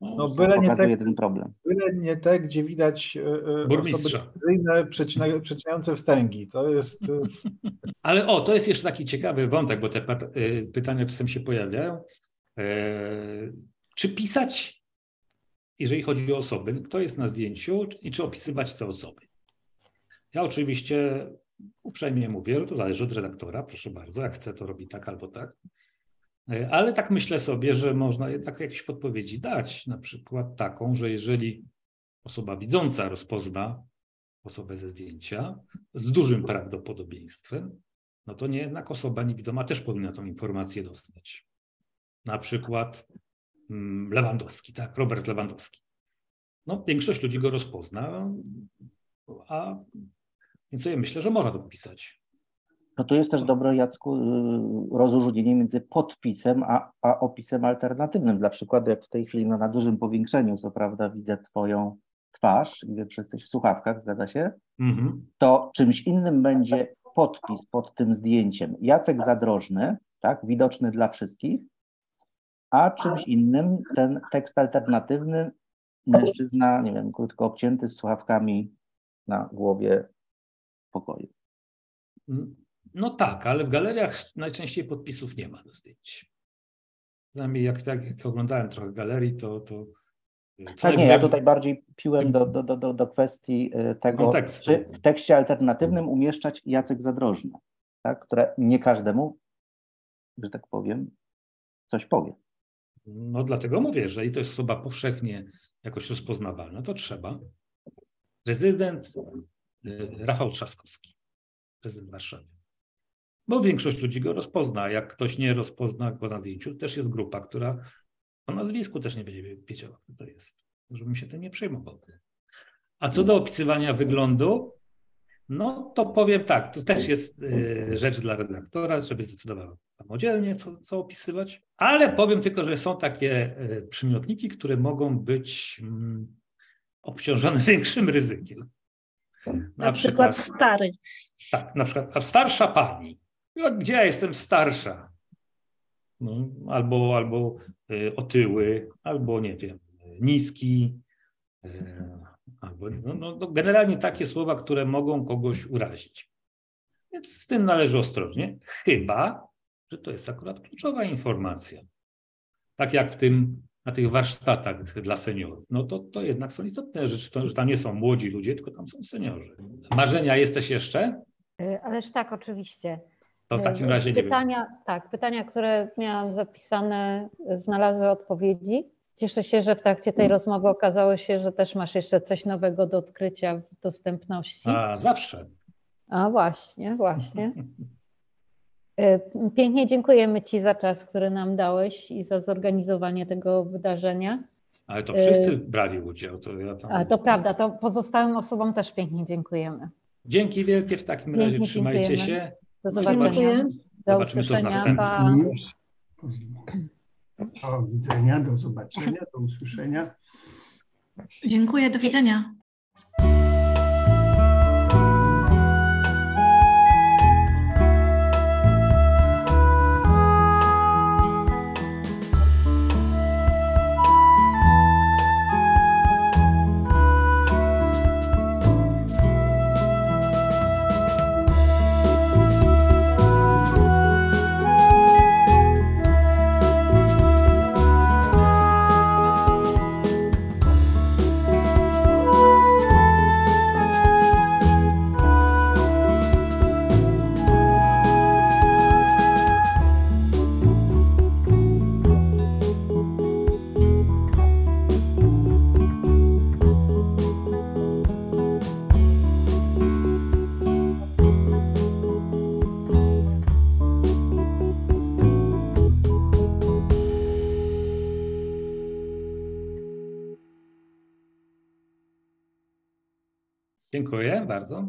Tak? No, byle nie, te, ten problem. byle nie te, gdzie widać y, y, osoby przecinające wstęgi. To jest. [laughs] Ale o, to jest jeszcze taki ciekawy wątek, bo te pytania czasem się pojawiają. E, czy pisać jeżeli chodzi o osoby, kto jest na zdjęciu i czy opisywać te osoby. Ja oczywiście uprzejmie mówię, to zależy od redaktora, proszę bardzo, jak chce, to robi tak albo tak. Ale tak myślę sobie, że można jednak jakieś podpowiedzi dać, na przykład taką, że jeżeli osoba widząca rozpozna osobę ze zdjęcia z dużym prawdopodobieństwem, no to nie jednak osoba niewidoma też powinna tą informację dostać. Na przykład Mm, Lewandowski, tak, Robert Lewandowski. No, większość ludzi go rozpozna, a więc sobie myślę, że można to wpisać. No to jest też dobre, Jacku, y, rozróżnienie między podpisem a, a opisem alternatywnym. Dla przykładu, jak w tej chwili no, na dużym powiększeniu, co prawda, widzę Twoją twarz i wiem, że jesteś w słuchawkach, zgadza się? Mhm. To czymś innym będzie podpis pod tym zdjęciem. Jacek Zadrożny, tak, widoczny dla wszystkich, a czymś innym ten tekst alternatywny, mężczyzna, nie wiem, krótko obcięty z słuchawkami na głowie w pokoju. No tak, ale w galeriach najczęściej podpisów nie ma do zdjęć. Przynajmniej jak, jak, jak oglądałem trochę galerii, to. to tak, nie, ja tutaj bardziej piłem do, do, do, do kwestii y, tego, czy w tekście alternatywnym umieszczać Jacek Zadrożny, tak, które nie każdemu, że tak powiem, coś powie. No dlatego mówię, jeżeli to jest osoba powszechnie jakoś rozpoznawalna, to trzeba. Prezydent y, Rafał Trzaskowski, prezydent Warszawy. Bo większość ludzi go rozpozna. Jak ktoś nie rozpozna go na zdjęciu, też jest grupa, która o nazwisku też nie będzie wiedziała, kto to jest. Żebym się tym nie przejmował. A co do opisywania wyglądu, no to powiem tak, to też jest y, rzecz dla redaktora, żeby zdecydował samodzielnie, co, co opisywać, ale powiem tylko, że są takie y, przymiotniki, które mogą być mm, obciążone [laughs] większym ryzykiem. Na, na przykład, przykład stary. Tak, na przykład starsza pani. No, gdzie ja jestem starsza. No, albo, albo y, otyły, albo nie wiem, niski, y, albo no, no, no, generalnie takie słowa, które mogą kogoś urazić. Więc z tym należy ostrożnie, chyba, że to jest akurat kluczowa informacja. Tak jak w tym, na tych warsztatach dla seniorów. No to, to jednak są istotne rzeczy, to, że tam nie są młodzi ludzie, tylko tam są seniorzy. Marzenia jesteś jeszcze? Y, ależ tak, oczywiście. To w takim razie nie pytania, wiem. Tak, pytania, które miałam zapisane, znalazły odpowiedzi. Cieszę się, że w trakcie tej rozmowy okazało się, że też masz jeszcze coś nowego do odkrycia w dostępności. A zawsze. A właśnie, właśnie. Y, pięknie dziękujemy Ci za czas, który nam dałeś i za zorganizowanie tego wydarzenia. Ale to wszyscy y, brali udział. To ja tam... A to prawda, to pozostałym osobom też pięknie dziękujemy. Dzięki wielkie w takim razie. Pięknie Trzymajcie dziękujemy. się. Do zobaczenia. Dziękuję. Do Zobaczymy, co w następnym. Do widzenia, do zobaczenia, do usłyszenia. Dziękuję, do widzenia. Dziękuję bardzo.